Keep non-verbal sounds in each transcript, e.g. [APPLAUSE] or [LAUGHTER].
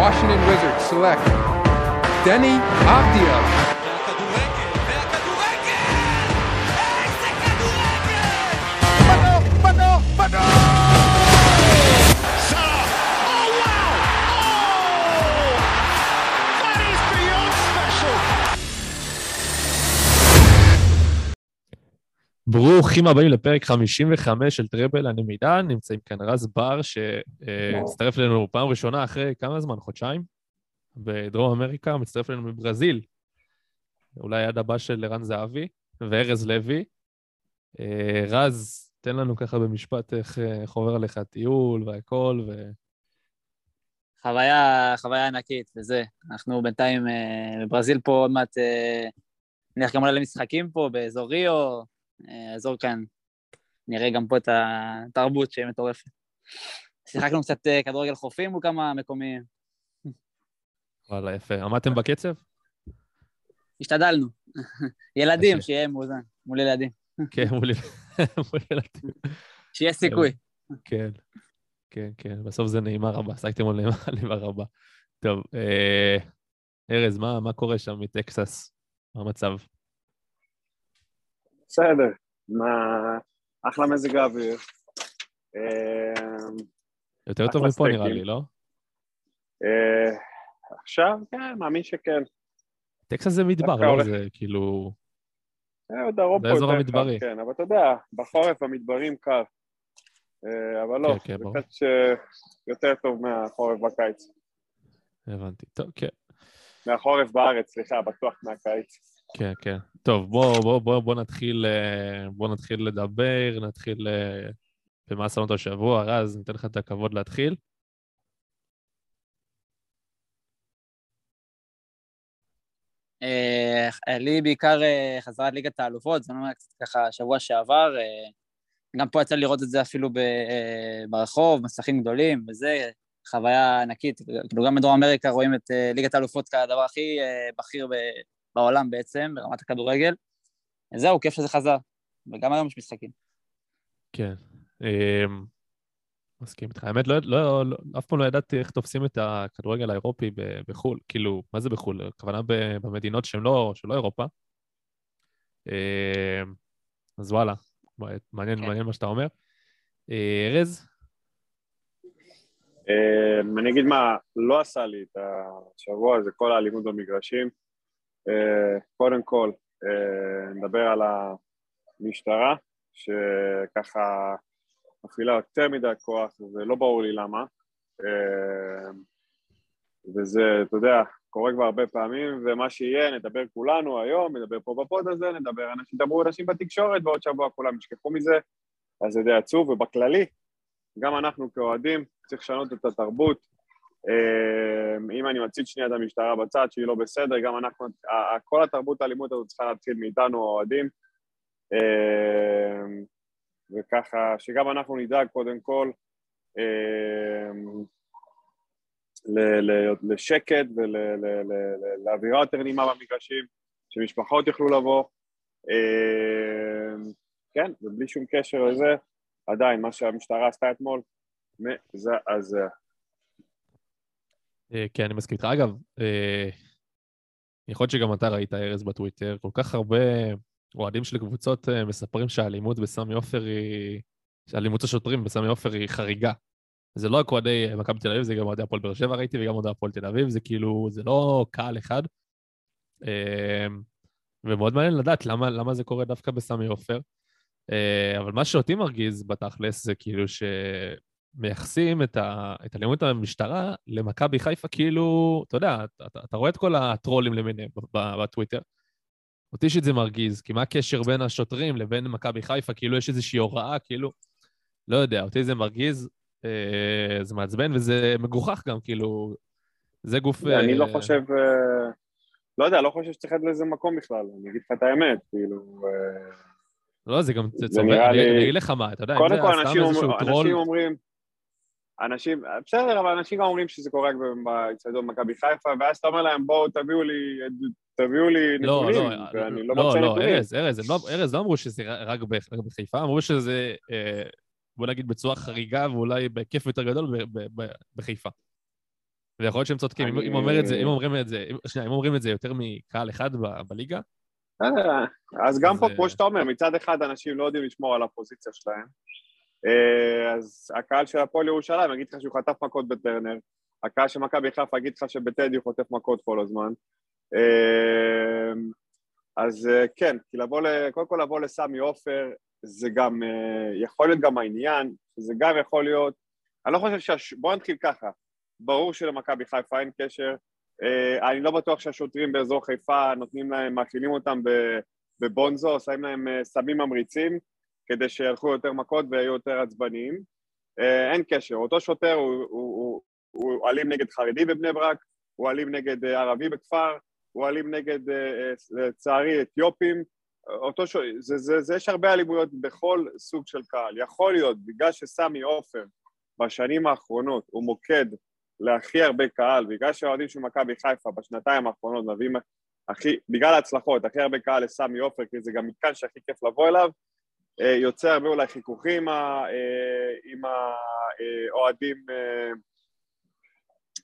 Washington Wizards select Denny Avdia. ברוכים הבאים לפרק 55 של טראבל, אני מידן, נמצאים כאן רז בר, שהצטרף אלינו פעם ראשונה אחרי כמה זמן? חודשיים? בדרום אמריקה, מצטרף אלינו מברזיל. אולי עד הבא של ערן זהבי וארז לוי. אה, רז, תן לנו ככה במשפט איך, אה, איך עובר עליך הטיול והכל, ו... חוויה, חוויה ענקית, וזה. אנחנו בינתיים אה, בברזיל פה עוד מעט, נלך גם אולי למשחקים פה באזור ריו, אה, אזור כאן, נראה גם פה את התרבות שהיא מטורפת. שיחקנו קצת אה, כדורגל חופים מול כמה מקומיים, וואלה, יפה. עמדתם בקצב? השתדלנו. [LAUGHS] ילדים. שיהיה מאוזן, מול ילדים, כן, [LAUGHS] מול ילדים. שיהיה סיכוי. כן, כן, כן, בסוף זה נעימה רבה, עסקתם על [LAUGHS] נעימה, רבה. טוב, אה, ארז, מה קורה שם מטקסס? מה המצב? בסדר, מה... אחלה מזג האוויר. אמ, יותר טוב מפה נראה. לי, לא? אה, עכשיו, כן, מאמין שכן. טקסס זה מדבר, לא? זה כאילו... אה, דרום זה פה יותר. קר, כן, אבל אתה יודע, בחורף המדברים קר. אה, אבל לא, כן, כן, זה. קצת יותר טוב מהחורף בקיץ. הבנתי. טוב, כן, מהחורף בארץ, סליחה, בטוח מהקיץ. כן, כן. טוב, בוא, בוא, בוא, בוא נתחיל, אה, בוא נתחיל לדבר, נתחיל אה, במה את השבוע. רז, ניתן לך את הכבוד להתחיל. אה, לי בעיקר חזרת ליגת האלופות, זה אומר קצת ככה שבוע שעבר, גם פה יצא לראות את זה אפילו ברחוב, מסכים גדולים וזה, חוויה ענקית, כאילו גם בדרום אמריקה רואים את ליגת האלופות כדבר הכי בכיר בעולם בעצם, ברמת הכדורגל. זהו, כיף שזה חזר, וגם היום יש משחקים. כן. אמ, מסכים איתך. האמת, לא, לא, לא, אף פעם לא ידעתי איך תופסים את הכדורגל האירופי ב- בחו"ל. כאילו, מה זה בחו"ל? הכוונה ב- במדינות שהן לא, שלא אירופה. אמ, אז וואלה, מעניין, כן. מעניין מה שאתה אומר. אה, ארז? אה, אני אגיד מה לא עשה לי את השבוע, זה כל האלימות במגרשים. קודם כל, אה, נדבר על המשטרה, שככה מפעילה יותר מדי כוח, ולא ברור לי למה. אה, וזה, אתה יודע, קורה כבר הרבה פעמים, ומה שיהיה, נדבר כולנו היום, נדבר פה בפוד הזה, נדבר, אנשים, דברו אנשים בתקשורת, ועוד שבוע כולם ישכחו מזה, אז זה די עצוב, ובכללי, גם אנחנו כאוהדים, צריך לשנות את התרבות. אה, אם אני מציג שנייה את המשטרה בצד, שהיא לא בסדר, גם אנחנו, כל התרבות האלימות הזאת צריכה להתחיל מאיתנו, האוהדים. אה, וככה, שגם אנחנו נדאג קודם כל ל- לשקט ולאווירה יותר נעימה במגרשים, שמשפחות יוכלו לבוא. כן, ובלי שום קשר לזה, עדיין, מה שהמשטרה עשתה אתמול, מזעזע. אה, כן, אני מסכים איתך. אגב, אה, יכול להיות שגם אתה ראית, ארז, בטוויטר, כל כך הרבה אוהדים של קבוצות אה, מספרים שהאלימות בסמי עופר היא... שאלימות השוטרים בסמי עופר היא חריגה. זה לא רק אוהדי מכבי תל אביב, זה גם אוהדי הפועל באר שבע ראיתי, וגם אוהדי הפועל תל אביב, זה כאילו, זה לא קהל אחד. ומאוד מעניין לדעת למה, למה זה קורה דווקא בסמי עופר. אבל מה שאותי מרגיז בתכלס זה כאילו שמייחסים את, ה, את אלימות המשטרה למכבי חיפה, כאילו, אתה יודע, אתה, אתה, אתה רואה את כל הטרולים למיניהם בטוויטר. אותי אישית זה מרגיז, כי מה הקשר בין השוטרים לבין מכבי חיפה? כאילו יש איזושהי הוראה, כאילו, לא יודע, אותי זה מרגיז, אה, זה מעצבן וזה מגוחך גם, כאילו, זה גוף... אני לא אה, חושב, אה, לא יודע, לא חושב שצריך לתת לזה מקום בכלל, אני אגיד לך את האמת, כאילו... אה, לא, זה גם, זה נראה אני לי- אני אגיד לך מה, אתה יודע, אם קודם זה כל, סתם אנשים איזשהו אומר- טרול... אנשים אומרים, אנשים, בסדר, אבל אנשים גם אומרים שזה קורה רק באצטדיון מכבי חיפה, ואז אתה אומר להם, בואו תביאו לי, תביאו לי לא, נתונים, לא, ואני לא לא, מוצא לא, נתונים. ארז, ארז, לא- ארז, לא אמרו שזה רק בחיפה, אמרו שזה, אה, בוא נגיד, בצורה חריגה ואולי בהיקף יותר גדול ב- ב- ב- בחיפה. ויכול להיות שהם צודקים. אני- אם אומר את זה, אם אומרים את זה, שנייה, אם אומרים את זה יותר מקהל אחד ב- בליגה, אה, אז גם פה, כמו שאתה אומר, מצד אחד אנשים לא יודעים לשמור על הפוזיציה שלהם. אה, אז הקהל של הפועל ירושלים יגיד לך שהוא חטף מכות בטרנר, הקהל של מכבי חיפה יגיד לך שבטדי הוא חוטף מכות כל הזמן. אה, אז אה, כן, כי לבוא, קודם כל לבוא לסמי עופר, זה גם, יכול להיות גם העניין, זה גם יכול להיות, אני לא חושב שהש... בואו נתחיל ככה, ברור שלמכבי חיפה אין קשר, אני לא בטוח שהשוטרים באזור חיפה נותנים להם, מאכילים אותם בבונזו, שמים להם סמים ממריצים, כדי שילכו יותר מכות ויהיו יותר עצבניים. אה, אין קשר, אותו שוטר הוא, הוא, הוא, הוא אלים נגד חרדי בבני ברק, הוא אלים נגד אה, ערבי בכפר, הוא אלים נגד, אה, לצערי, אתיופים. אותו ש... זה, זה, זה, יש הרבה אלימויות בכל סוג של קהל. יכול להיות, בגלל שסמי עופר בשנים האחרונות הוא מוקד להכי הרבה קהל, בגלל שהאוהדים של מכבי חיפה בשנתיים האחרונות מביאים הכי, בגלל ההצלחות, הכי הרבה קהל לסמי עופר, כי זה גם מתקן שהכי כיף לבוא אליו, אה, יוצר הרבה אולי חיכוכים אה, אה, עם האוהדים,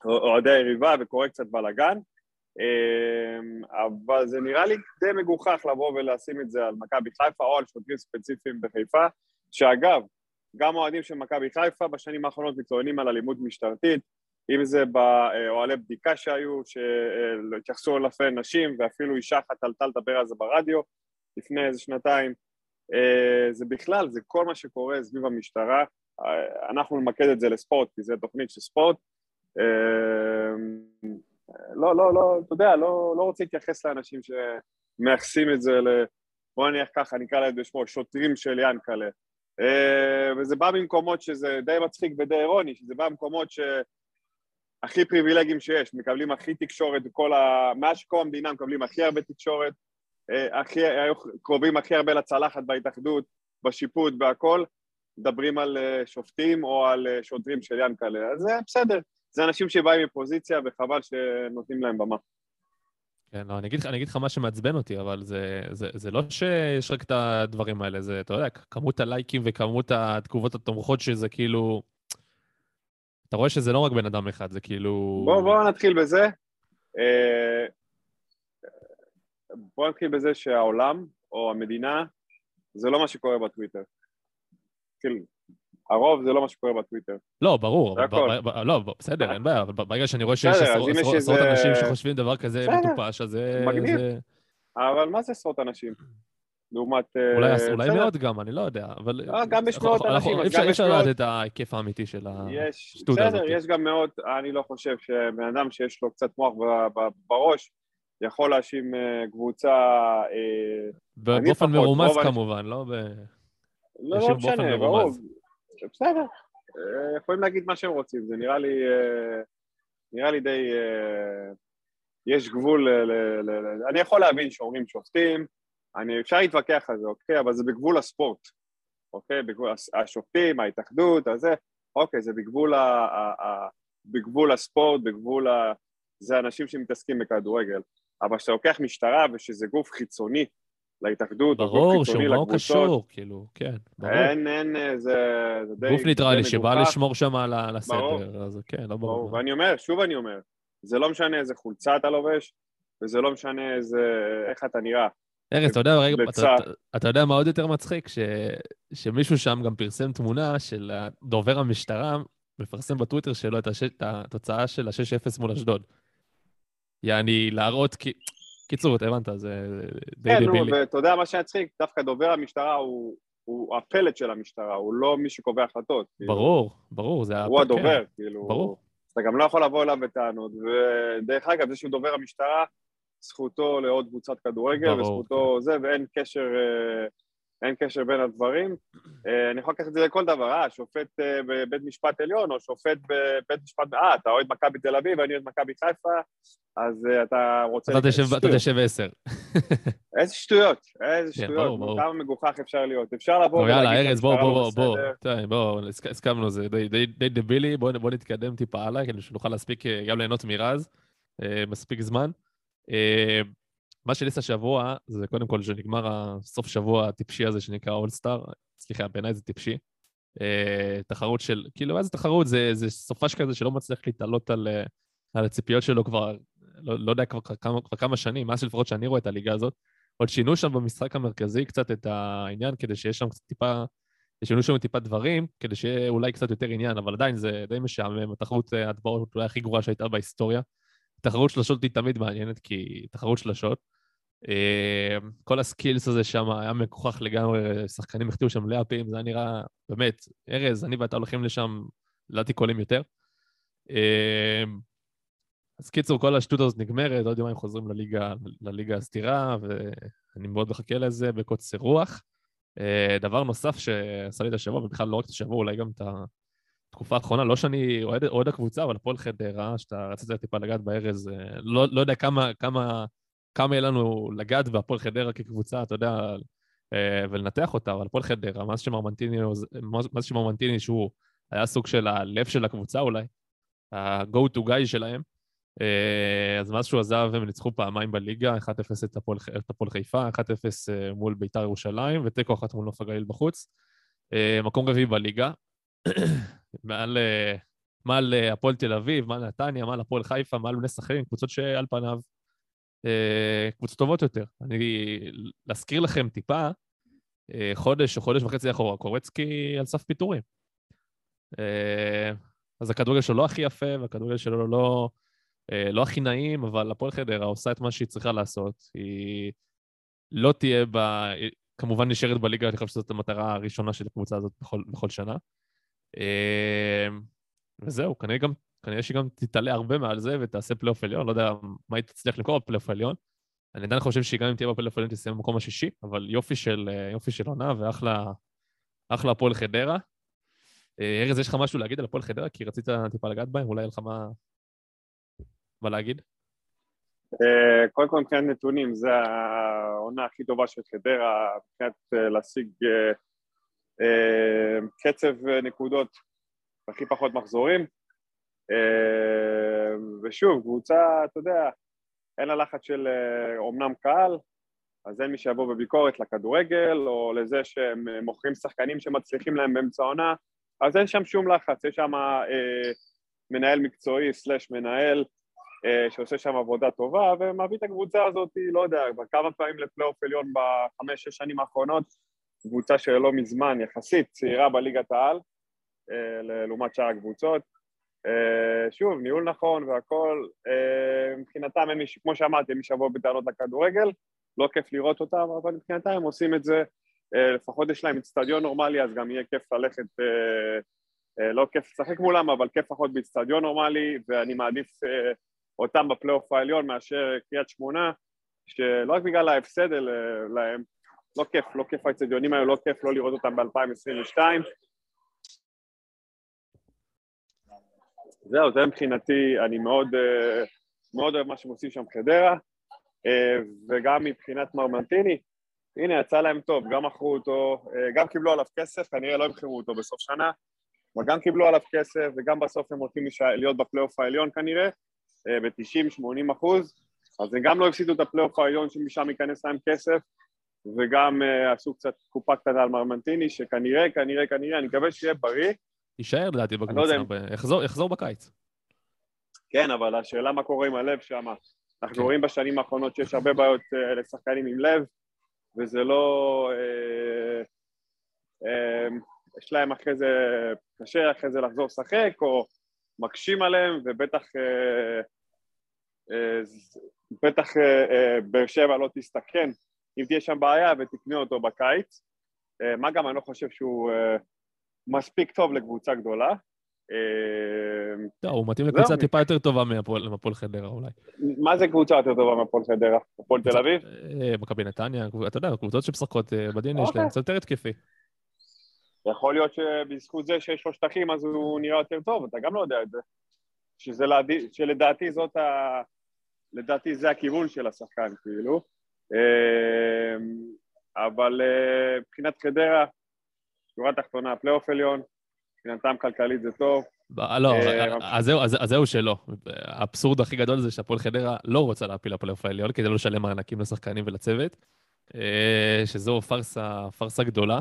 אוהדי היריבה וקורה קצת בלאגן, אבל זה נראה לי די מגוחך לבוא ולשים את זה על מכבי חיפה או על שוטרים ספציפיים בחיפה, שאגב, גם אוהדים של מכבי חיפה בשנים האחרונות מתלוננים על אלימות משטרתית, אם זה באוהלי בדיקה שהיו, שהתייחסו אלפי נשים, ואפילו אישה אחת עלתה לדבר על זה ברדיו לפני איזה שנתיים. אה, זה בכלל, זה כל מה שקורה סביב המשטרה. אה, אנחנו נמקד את זה לספורט, כי זו תוכנית של ספורט. אה, לא, לא, לא, אתה יודע, לא, לא רוצה להתייחס לאנשים שמייחסים את זה ל... בוא נניח ככה, נקרא לזה בשמו, שוטרים של ינקלה. וזה בא ממקומות שזה די מצחיק ודי אירוני, שזה בא ממקומות ש... הכי פריבילגיים שיש, מקבלים הכי תקשורת. מאז שקום המדינה מקבלים הכי הרבה תקשורת, הכי, היו קרובים הכי הרבה לצלחת בהתאחדות, בשיפוט, בהכל, מדברים על אה, שופטים או על אה, שוטרים של ינקלה, אז זה בסדר, זה אנשים שבאים מפוזיציה וחבל שנותנים להם במה. כן, לא, אני אגיד אני אגיד לך מה שמעצבן אותי, אבל זה, זה, זה לא שיש רק את הדברים האלה, זה, אתה יודע, כמות הלייקים וכמות התגובות התומכות שזה כאילו... אתה רואה שזה לא רק בן אדם אחד, זה כאילו... בואו בוא נתחיל בזה. אה, בואו נתחיל בזה שהעולם או המדינה זה לא מה שקורה בטוויטר. כאילו, הרוב זה לא מה שקורה בטוויטר. לא, ברור, לא, בסדר, אין בעיה, אבל ברגע שאני רואה שיש בסדר, עשרות אנשים שחושבים דבר כזה בסדר, מטופש, אז זה... מגניב. אבל מה זה עשרות אנשים? לעומת... אה, אולי אולי בסדר, מאות גם, אני לא יודע, אבל... לא, גם אנחנו- אנשים, אי אפשר-. לדעת את ההיקף האמיתי של השטות בסדר, הזאת. יש גם מאות, אני לא חושב שבן אדם שיש לו קצת מוח בראש יכול להאשים אה, קבוצה, אה, באופן מרומז כמובן, לא ב... לא, לא משנה. ברור, בסדר, אה, יכולים להגיד מה שהם רוצים, זה נראה לי, אה, נראה לי די, יש גבול, ל- ל- ל- אני יכול להבין שאומרים שופטים, אני, אפשר להתווכח על זה, אוקיי, אבל זה בגבול הספורט, אוקיי, בגבול השופטים, ההתאחדות, הזה, אוקיי, זה בגבול, ה, ה, ה, בגבול הספורט, בגבול ה... זה אנשים שמתעסקים בכדורגל, אבל כשאתה לוקח משטרה ושזה גוף חיצוני להתאחדות, ברור שהוא לא לקבוצות, קשור, כאילו, כן, ברור. אין, אין, אה, זה, זה די... גוף ניטרלי שבא. לשמור שם על ה- על ברור. הסדר, אז כן, לא ברור, ברור. ואני אומר, שוב אני אומר, זה לא משנה איזה חולצה אתה לובש, וזה לא משנה איזה, איך אתה נראה. ארז, אתה יודע, רגע. אתה- אתה יודע מה עוד יותר מצחיק? ש- שמישהו שם גם פרסם תמונה של דובר המשטרה, מפרסם בטוויטר שלו את הש- את התוצאה של ה-6-0 מול אשדוד. יעני, להראות כי... קיצור, אתה הבנת, זה די כן, נו, דבילי. ואתה יודע מה שמצחיק? דווקא דובר המשטרה הוא, הוא הפלט של המשטרה, הוא לא מי שקובע החלטות. כאילו, ברור, ברור, זה... הוא כן, הדובר, כאילו. ברור. אתה גם לא יכול לבוא אליו בטענות. ודרך אגב, זה שהוא דובר המשטרה, זכותו לעוד קבוצת כדורגל, ברור, וזכותו זה, ואין קשר, אה, אין קשר בין הדברים. אה, אני יכול לקחת את זה לכל דבר, אה, שופט אה, בבית משפט עליון, או שופט בבית משפט, אה, אתה אוהד מכבי תל אביב, אני אוהד מכבי חיפה, אז אה, אתה רוצה... אתה תשב- עשר. איזה שטויות, איזה כן, שטויות. כמה מגוחך אפשר להיות. אפשר לבוא טוב, יאללה, ולהגיד ארז, בוא, בוא, בוא, בוא. בוא, הסכ- הסכמנו, זה די- דבילי, בוא נתקדם טיפה הלאה, כדי שנוכל להספיק גם ליהנות מרז, מספיק זמן. אה, מה שניס השבוע, זה קודם כל שנגמר הסוף שבוע הטיפשי הזה שנקרא אולסטאר, סליחה, בעיניי זה טיפשי. אה, תחרות של, כאילו, איזה תחרות? זה, זה סופש כזה שלא מצליח להתעלות על, אה, על הציפיות שלו כבר, לא, לא יודע, כבר כמה, כבר כמה שנים, מאז שלפחות שאני רואה את הליגה הזאת. עוד שינו שם במשחק המרכזי קצת את העניין, כדי שיש שם קצת טיפה, שינו שם טיפה דברים, כדי שיהיה אולי קצת יותר עניין, אבל עדיין זה די משעמם, התחרות ההטבעות אולי הכי גרועה שהייתה בהיסטוריה. תחרות שלשות היא תמיד מעניינת, כי תחרות שלשות. אה, כל הסקילס הזה שם היה מגוחך לגמרי, שחקנים החטיאו שם לאפים, זה היה נראה, באמת, ארז, אני ואתה הולכים לשם, לדעתי קולים יותר. אה, אז קיצור, כל השטות הזאת נגמרת, עוד יומיים חוזרים לליגה, לליגה הסתירה, ואני מאוד מחכה לזה בקוצר רוח. אה, דבר נוסף שעשה לי את השבוע, ובכלל לא רק את השבוע, אולי גם את התקופה האחרונה, לא שאני אוהד הקבוצה, אבל הפועל חדרה, שאתה רצית טיפה לגעת בארז, לא, לא יודע כמה, כמה כמה יהיה לנו לגעת בהפועל חדרה כקבוצה, אתה יודע, אה, ולנתח אותה, אבל הפועל חדרה, מאז שמרמנטיני, שהוא היה סוג של הלב של הקבוצה אולי, ה-go to guy שלהם, אה, אז מאז שהוא עזב הם ניצחו פעמיים בליגה, 1-0 את הפועל חיפה, 1-0 אה, מול ביתר ירושלים, ותיקו אחת מול נוף הגליל בחוץ. מקום רביעי בליגה, [COUGHS] מעל, מעל הפועל תל אביב, מעל נתניה, מעל הפועל חיפה, מעל בני סכנין, קבוצות שעל פניו קבוצות טובות יותר. אני, להזכיר לכם טיפה, אה, חודש או חודש וחצי אחורה, קורצקי על סף פיטורים. אה, אז הכדורגל שלו לא הכי יפה, והכדורגל שלו לא, לא הכי נעים, אבל הפועל חדרה עושה את מה שהיא צריכה לעשות. היא לא תהיה ב... כמובן נשארת בליגה, אני חושב שזאת המטרה הראשונה של הקבוצה הזאת בכל, בכל שנה. וזהו, כנראה גם כנראה שהיא גם תתעלה הרבה מעל זה ותעשה פלייאוף עליון, לא יודע מה היא תצליח למכור בפלייאוף העליון. אני עדיין חושב שהיא גם אם תהיה בפלייאוף העליון תסיים במקום השישי, אבל יופי של, אה, יופי של עונה ואחלה אחלה הפועל חדרה. אה, ארז, יש לך משהו להגיד על הפועל חדרה? כי רצית טיפה לגעת בהם, אולי יהיה לך מה, מה להגיד? אה, קודם כל מבחינת נתונים, זו העונה הכי טובה של חדרה, מבחינת להשיג קצב נקודות הכי פחות מחזורים. אה, ושוב, קבוצה, אתה יודע, אין לה לחץ של אומנם אה, קהל, אז אין מי שיבוא בביקורת לכדורגל, או לזה שהם אה, מוכרים שחקנים שמצליחים להם באמצע העונה, אז אין שם שום לחץ, יש שם אה, מנהל מקצועי סלש מנהל אה, שעושה שם עבודה טובה, ומביא את הקבוצה הזאת, לא יודע, כמה פעמים לפלייאוף עליון בחמש-שש שנים האחרונות, קבוצה שלא מזמן, יחסית צעירה בליגת העל, אה, לעומת שאר הקבוצות, שוב, ניהול נכון והכל, אה, מבחינתם הם, כמו שאמרתי, הם ישבו בטענות לכדורגל, לא כיף לראות אותם, אבל מבחינתם הם עושים את זה, אה, לפחות יש להם אצטדיון נורמלי, אז גם יהיה כיף ללכת, לא כיף לשחק מולם, אבל כיף לפחות באצטדיון נורמלי, ואני מעדיף אותם בפלייאוף העליון מאשר קריית שמונה, שלא רק בגלל ההפסד להם, לא כיף, לא כיף האצטדיונים האלה, לא כיף לא לראות אותם ב-2022, זהו, זה מבחינתי, אני מאוד, אה, מאוד אוהב מה שהם עושים שם חדרה, אה, וגם מבחינת מרמנטיני, הנה, יצא להם טוב, גם מכרו אותו, אה, גם קיבלו עליו כסף, כנראה לא ימכרו אותו בסוף שנה, אבל גם קיבלו עליו כסף, וגם בסוף הם הולכים להיות בפלייאוף העליון כנראה, ב-90-80 אחוז, אז הם גם לא הפסידו את הפלייאוף העליון שמשם ייכנס להם כסף, וגם עשו קצת קופה קטנה על מרמנטיני, שכנראה, כנראה, כנראה, אני מקווה שיהיה בריא, יישאר לדעתי לא בקבוצה, יחזור, בקיץ. כן, אבל השאלה מה קורה עם הלב שם. אנחנו כן. רואים בשנים האחרונות שיש הרבה בעיות uh, לשחקנים עם לב, וזה לא... Uh, uh, יש להם אחרי זה, קשה אחרי זה לחזור לשחק, או מקשים עליהם, ובטח בטח באר שבע לא תסתכן אם תהיה שם בעיה ותקנה אותו בקיץ. מה גם אני לא חושב שהוא... מספיק טוב לקבוצה גדולה. לא, הוא מתאים לקבוצה טיפה יותר טובה מהפועל חדרה אולי. מה זה קבוצה יותר טובה מהפועל חדרה? הפועל תל אביב? אה, מכבי נתניה, אתה יודע, קבוצות שמשחקות אה, בדין יש להם קצת יותר התקפי. יכול להיות שבזכות זה שיש לו שטחים אז הוא נראה יותר טוב, אתה גם לא יודע את זה. שלדעתי זאת ה... לדעתי זה הכיוון של השחקן, כאילו. אבל מבחינת חדרה, שורה תחתונה, פלייאוף עליון, מבחינתם כלכלית זה טוב. לא, אה, אז זהו שלא. האבסורד הכי גדול זה שהפועל חדרה לא רוצה להפיל לפלייאוף העליון כדי לא לשלם מענקים לשחקנים ולצוות, אה, שזו פארסה, פארסה גדולה.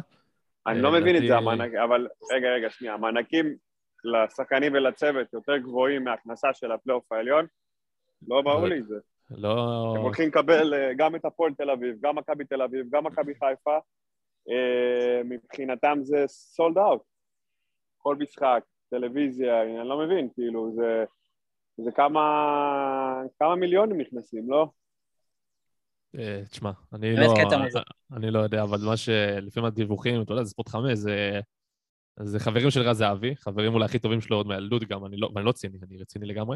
אני לא מבין את זה, אבל רגע, רגע, שנייה, המענקים לשחקנים ולצוות יותר גבוהים מההכנסה של הפלייאוף העליון, לא ברור לי את זה. לא... הם הולכים לקבל אה, גם את הפועל תל אביב, גם מכבי תל אביב, גם מכבי חיפה. אה, מבחינתם זה sold out. כל משחק, טלוויזיה, אני לא מבין, כאילו, זה, זה כמה, כמה מיליונים נכנסים, לא? אה, תשמע, אני לא. אני לא יודע, אבל מה שלפעמים הדיווחים, אתה יודע, זה ספורט חמש, זה, זה חברים של רז זהבי, חברים אולי הכי טובים שלו עוד מהילדות גם, אני לא, ואני לא ציני, אני רציני לגמרי.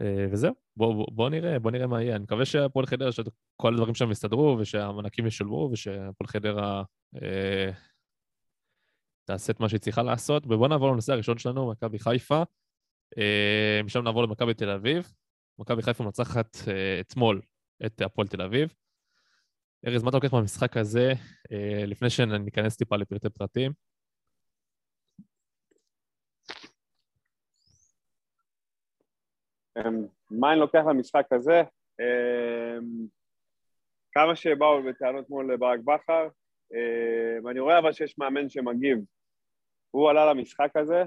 אה, וזהו, בוא, בוא, בוא נראה, בוא נראה מה יהיה. אני מקווה שהפועל חדרה, שכל הדברים שם יסתדרו, ושהמענקים ישולמו, ושהפועל חדרה אה, תעשה את מה שהיא צריכה לעשות. ובואו נעבור לנושא הראשון שלנו, מכבי חיפה. אה, משם נעבור למכבי תל אביב. מכבי חיפה מנצחת אה, אתמול את הפועל תל אביב. ארז, מה אתה לוקח מהמשחק הזה, אה, לפני שניכנס טיפה לפרטי פרטים? מה אני לוקח למשחק הזה? אמ, כמה שבאו בטענות מול ברק בכר, אמ, אני רואה אבל שיש מאמן שמגיב. הוא עלה למשחק הזה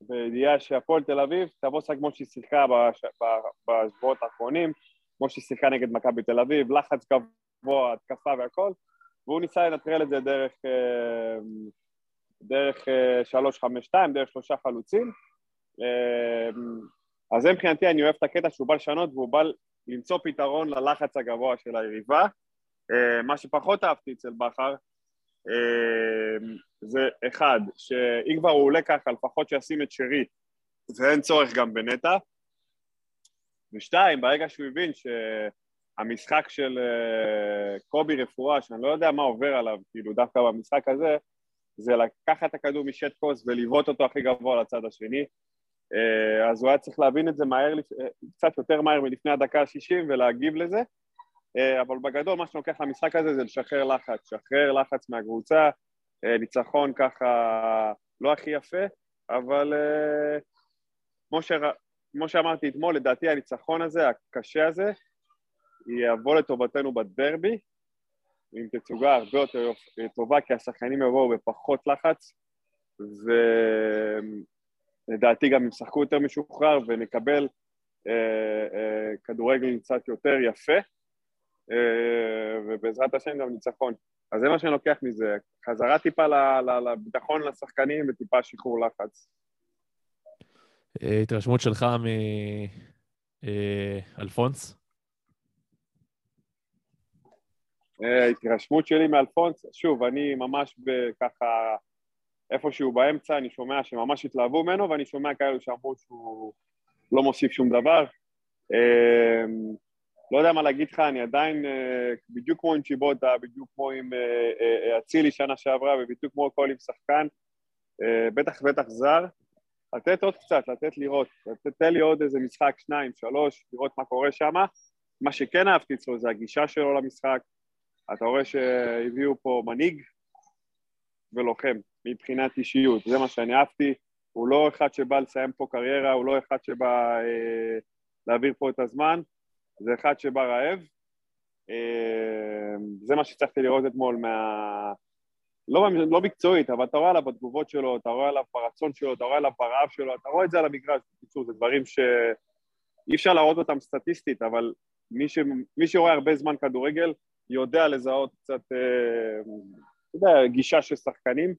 בידיעה שהפועל תל אביב תבוא לשחק כמו שהיא שיחקה בשבועות האחרונים, כמו שהיא שיחקה נגד מכבי תל אביב, לחץ גבוה, התקפה והכל, והוא ניסה לנטרל את זה דרך, אמ, דרך אה, 3-5-2, דרך שלושה חלוצים. אז זה מבחינתי, אני אוהב את הקטע שהוא בא לשנות והוא בא למצוא פתרון ללחץ הגבוה של היריבה. אה, מה שפחות אהבתי אצל בכר, אה, זה אחד, שאם כבר הוא עולה ככה, לפחות שישים את שרי, ואין צורך גם בנטע. ושתיים, ברגע שהוא הבין שהמשחק של אה, קובי רפואה, שאני לא יודע מה עובר עליו, כאילו דווקא במשחק הזה, זה לקחת את הכדור משטקוס ולבעוט אותו הכי גבוה לצד השני. אה, אז הוא היה צריך להבין את זה מהר, אה, קצת יותר מהר מלפני הדקה ה-60 ולהגיב לזה. אה, אבל בגדול מה שאני לוקח למשחק הזה זה לשחרר לחץ, לשחרר לחץ מהקבוצה, ניצחון ככה לא הכי יפה, אבל כמו, שר... כמו שאמרתי אתמול, לדעתי הניצחון הזה, הקשה הזה, יבוא לטובתנו בדרבי, עם תצוגה הרבה יותר טובה, כי השחקנים יבואו בפחות לחץ, ולדעתי גם ישחקו יותר משוחרר ונקבל אה, אה, כדורגל קצת יותר יפה, אה, ובעזרת השם גם ניצחון. אז זה מה שאני לוקח מזה, חזרה טיפה לביטחון לשחקנים וטיפה שחרור לחץ. אה, התרשמות שלך מאלפונס? אה, ההתרשמות שלי מאלפונס, שוב, אני ממש ככה איפשהו באמצע, אני שומע שממש התלהבו ממנו, ואני שומע כאלו שאמרו שהוא לא מוסיף שום דבר. אה, לא יודע מה להגיד לך, אני עדיין, אה, בדיוק כמו עם צ'יבוטה, בדיוק כמו עם אה, אה, אצילי שנה שעברה, ובדיוק כמו כל עם שחקן, בטח בטח זר, לתת עוד קצת, לתת לראות, לתת לי עוד איזה משחק, שניים, שלוש, לראות מה קורה שם. מה שכן אהבתי אצלו זה הגישה שלו למשחק, אתה רואה שהביאו פה מנהיג ולוחם מבחינת אישיות, זה מה שאני אהבתי, הוא לא אחד שבא לסיים פה קריירה, הוא לא אחד שבא אה, להעביר פה את הזמן, זה אחד שבא רעב. אה, זה מה שהצלחתי לראות אתמול מה... לא, לא מקצועית, אבל אתה רואה עליו בתגובות שלו, אתה רואה עליו ברצון שלו, אתה רואה עליו ברעב שלו, אתה רואה את זה על המגרש, בקיצור, זה דברים שאי אפשר להראות אותם סטטיסטית, אבל מי, ש... מי שרואה הרבה זמן כדורגל יודע לזהות קצת, אה, אתה יודע, גישה של שחקנים.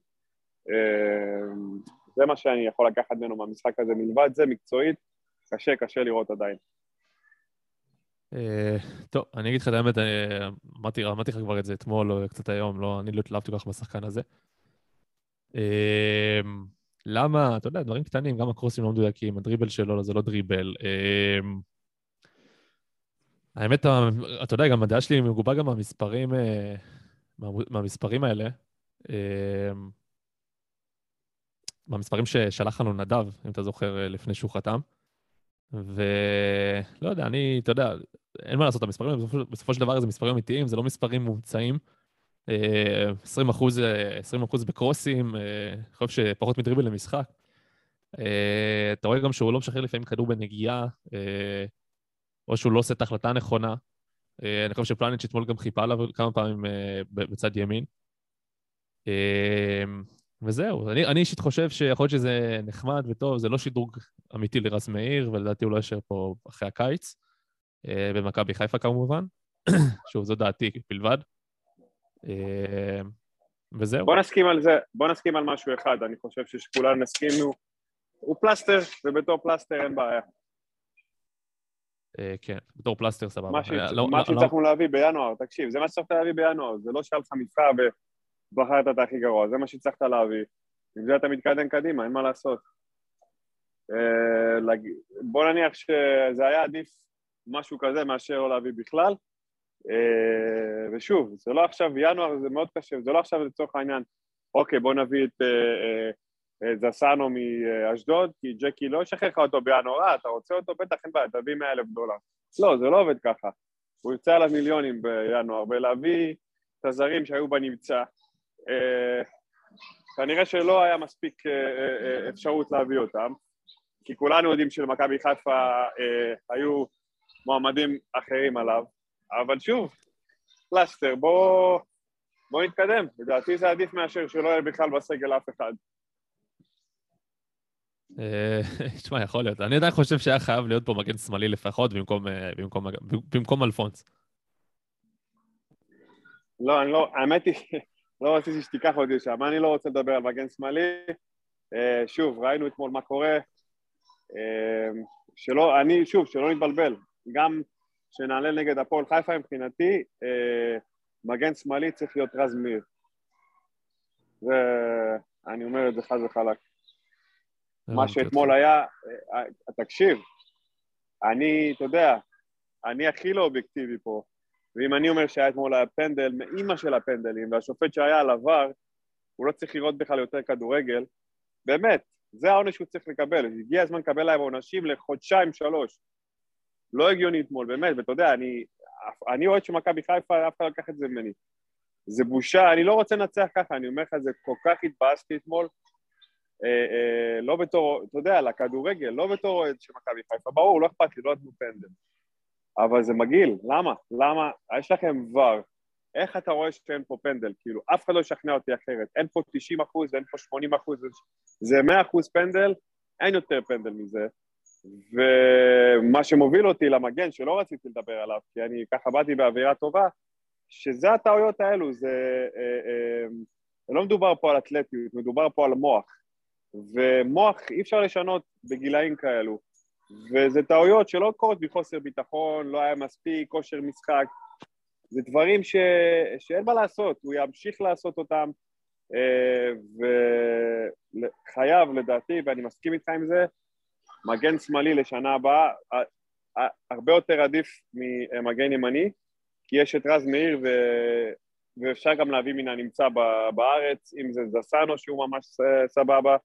אה, זה מה שאני יכול לקחת ממנו מהמשחק הזה. מלבד זה, מקצועית, קשה, קשה לראות עדיין. אה, טוב, אני אגיד לך את האמת, אה, אמרתי לך כבר את זה אתמול או קצת היום, לא, אני לא התלהבתי כל כך בשחקן הזה. אה, למה, אתה יודע, דברים קטנים, גם הקרוסים לא מדויקים, הדריבל שלו זה לא דריבל. האמת, אתה יודע, גם הדעה שלי מגובה גם מהמספרים, מה- מהמספרים האלה. אה, מהמספרים ששלח לנו נדב, אם אתה זוכר, אה, לפני שהוא חתם. ולא יודע, אני, אתה יודע, אין מה לעשות, המספרים, בסופו, בסופו של דבר זה מספרים אמיתיים, זה לא מספרים מומצאים. אה, 20 אחוז, אה, 20 אחוז בקרוסים, אה, אני חושב שפחות מדריבל למשחק. אה, אתה רואה גם שהוא לא משחרר לפעמים כדור בנגיעה, אה, או שהוא לא עושה את ההחלטה הנכונה. אה, אני חושב שפלניץ' אתמול גם חיפה עליו כמה פעמים אה, בצד ימין. וזהו, אני, אישית חושב שיכול להיות שזה נחמד וטוב, זה לא שדרוג אמיתי לרז מאיר, ולדעתי הוא לא יישאר פה אחרי הקיץ, אה, במכבי חיפה כמובן. [COUGHS] שוב, זו דעתי בלבד. אה, וזהו. בוא נסכים על זה, בוא נסכים על משהו אחד, אני חושב שכולנו נסכימו, הוא פלסטר, ובתור פלסטר אין בעיה. אה, כן, בתור פלסטר סבבה. מה לא- מה לא- שהצלחנו להביא בינואר, תקשיב, זה מה שצריך להביא בינואר, זה לא שהיה לך מבחר ובחרת את הכי גרוע, זה מה שהצלחת להביא. עם זה אתה מתקדם קדימה, אין מה לעשות. אה, בוא נניח שזה היה עדיף משהו כזה מאשר לא להביא בכלל. אה, ושוב, זה לא עכשיו, ינואר זה מאוד קשה, זה לא עכשיו לצורך העניין, אוקיי, בוא נביא את אה, זסנו מאשדוד, כי ג'קי לא ישחרר לך אותו בינואר, אתה רוצה אותו? בטח אין בעיה, תביא 100 אלף דולר. לא, זה לא עובד ככה. הוא יוצא עליו מיליונים בינואר, ולהביא את הזרים שהיו בנמצא. אה, כנראה שלא היה מספיק אה, אה, אפשרות להביא אותם, כי כולנו יודעים שלמכבי חיפה היו מועמדים אחרים עליו, אבל שוב, פלסטר, בוא, בוא נתקדם, לדעתי זה עדיף מאשר שלא יהיה בכלל בסגל אף אחד. [LAUGHS] תשמע, יכול להיות. אני עדיין חושב שהיה חייב להיות פה מגן שמאלי לפחות במקום, במקום, במקום אלפונס. לא, אני לא, האמת היא, לא רציתי שתיקח אותי לשם, אני לא רוצה לדבר על מגן שמאלי. אה, שוב, ראינו אתמול מה קורה. אה, שלא, אני, שוב, שלא נתבלבל. גם כשנעלה נגד הפועל חיפה מבחינתי, אה, מגן שמאלי צריך להיות רז מאיר. זה, אני אומר את זה חד וחלק. מה שאתמול. היה, תקשיב, אני, אתה יודע, אני הכי לא אובייקטיבי פה, ואם אני אומר שהיה אתמול היה פנדל, מאימא של הפנדלים, והשופט שהיה על עבר, הוא לא צריך לראות בכלל יותר כדורגל, באמת, זה העונש שהוא צריך לקבל, הגיע הזמן לקבל להם עונשים לחודשיים, שלוש. לא הגיוני אתמול, באמת, ואתה יודע, אני, אני אוהד של מכבי חיפה, אף אחד לא לקח את זה ממני. זה בושה, אני לא רוצה לנצח ככה, אני אומר לך, זה כל כך התבאסתי אתמול, אה, אה, לא בתור, אתה יודע, לכדורגל, לא בתור אוהד של מכבי חיפה, ברור, לא אכפת לי, לא נתנו פנדל. אבל זה מגעיל, למה? למה? יש לכם ור, איך אתה רואה שאין פה פנדל? כאילו, אף אחד לא ישכנע אותי אחרת. אין פה 90 אחוז, אין פה 80 אחוז, זה 100 אחוז פנדל, אין יותר פנדל מזה. ומה שמוביל אותי למגן, שלא רציתי לדבר עליו, כי אני ככה באתי באווירה טובה, שזה הטעויות האלו, זה... אה, אה, לא מדובר פה על אתלטיות, מדובר פה על מוח. ומוח אי אפשר לשנות בגילאים כאלו. וזה טעויות שלא קורות מחוסר ביטחון, לא היה מספיק כושר משחק. זה דברים ש... שאין מה לעשות, הוא ימשיך לעשות אותם, אה, וחייב לדעתי, ואני מסכים איתך עם זה, מגן שמאלי לשנה הבאה, הרבה יותר עדיף ממגן ימני, כי יש את רז מאיר ו... ואפשר גם להביא מן הנמצא בארץ, אם זה זסנו שהוא ממש ס- סבבה,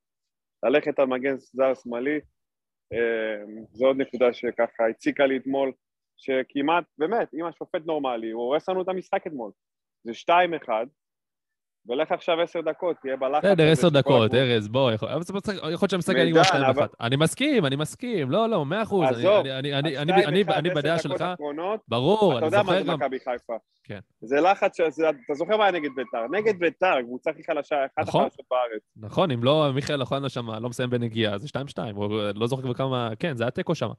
ללכת על מגן זר שמאלי, אה, זו עוד נקודה שככה הציקה לי אתמול, שכמעט, באמת, אם השופט נורמלי, הוא הורס לנו את המשחק אתמול. זה 2-1, ולך עכשיו עשר דקות, תהיה בלחץ. בסדר, עשר דקות. ארז, בוא, יכול להיות שהמשחק היה נגמר 2 אבל- 1 אני מסכים, אני מסכים, לא, לא, מאה אחוז. אני- עזוב, אני- אני- אני- אז אני- 2-1, אני- אני עשר בדעה דקות שלך, אחרונות, ברור, אתה יודע מה זוכר זה גם... מכבי חיפה. כן. זה לחץ, אתה זוכר מה היה נגד ביתר? נגד ביתר, קבוצה הכי חלשה, אחת נכון. החלשות בארץ. נכון, אם לא מיכאל אוחנה שם לא מסיים בנגיעה, זה 2-2, הוא לא זוכר כבר כמה... כן, זה היה תיקו שם.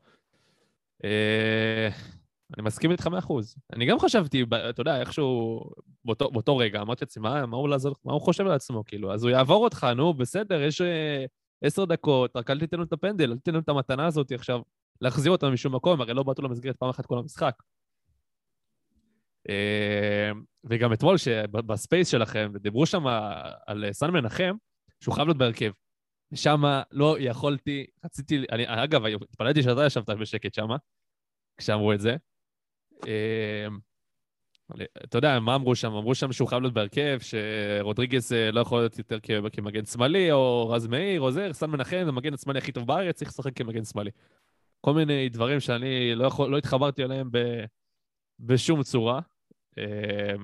אני מסכים איתך מאה אחוז. אני גם חשבתי, אתה יודע, איכשהו, באותו, באותו רגע, אמרתי לעצמי, מה, מה, מה הוא חושב על עצמו, כאילו? אז הוא יעבור אותך, נו, בסדר, יש אה, עשר דקות, רק אל תיתן לו את הפנדל, אל תיתן לו את המתנה הזאת עכשיו, להחזיר אותם משום מקום, הרי לא בעטו למסגרת פעם אחת כל המשחק. אה, וגם אתמול, ב Space שלכם, ודיברו שם על אה, סאן מנחם, שהוא חייב להיות בהרכב. ושם לא יכולתי, רציתי, אני, אגב, התפלאתי שאתה ישבת בשקט שם, כשאמרו את זה. אה, אתה יודע, מה אמרו שם? אמרו שם שהוא חייב להיות בהרכב, שרודריגז אה, לא יכול להיות יותר כמגן שמאלי, או רז מאיר, או זה, סן מנחם, המגן השמאלי הכי טוב בארץ, צריך לשחק כמגן שמאלי. כל מיני דברים שאני לא, יכול, לא התחברתי אליהם ב, בשום צורה. אה,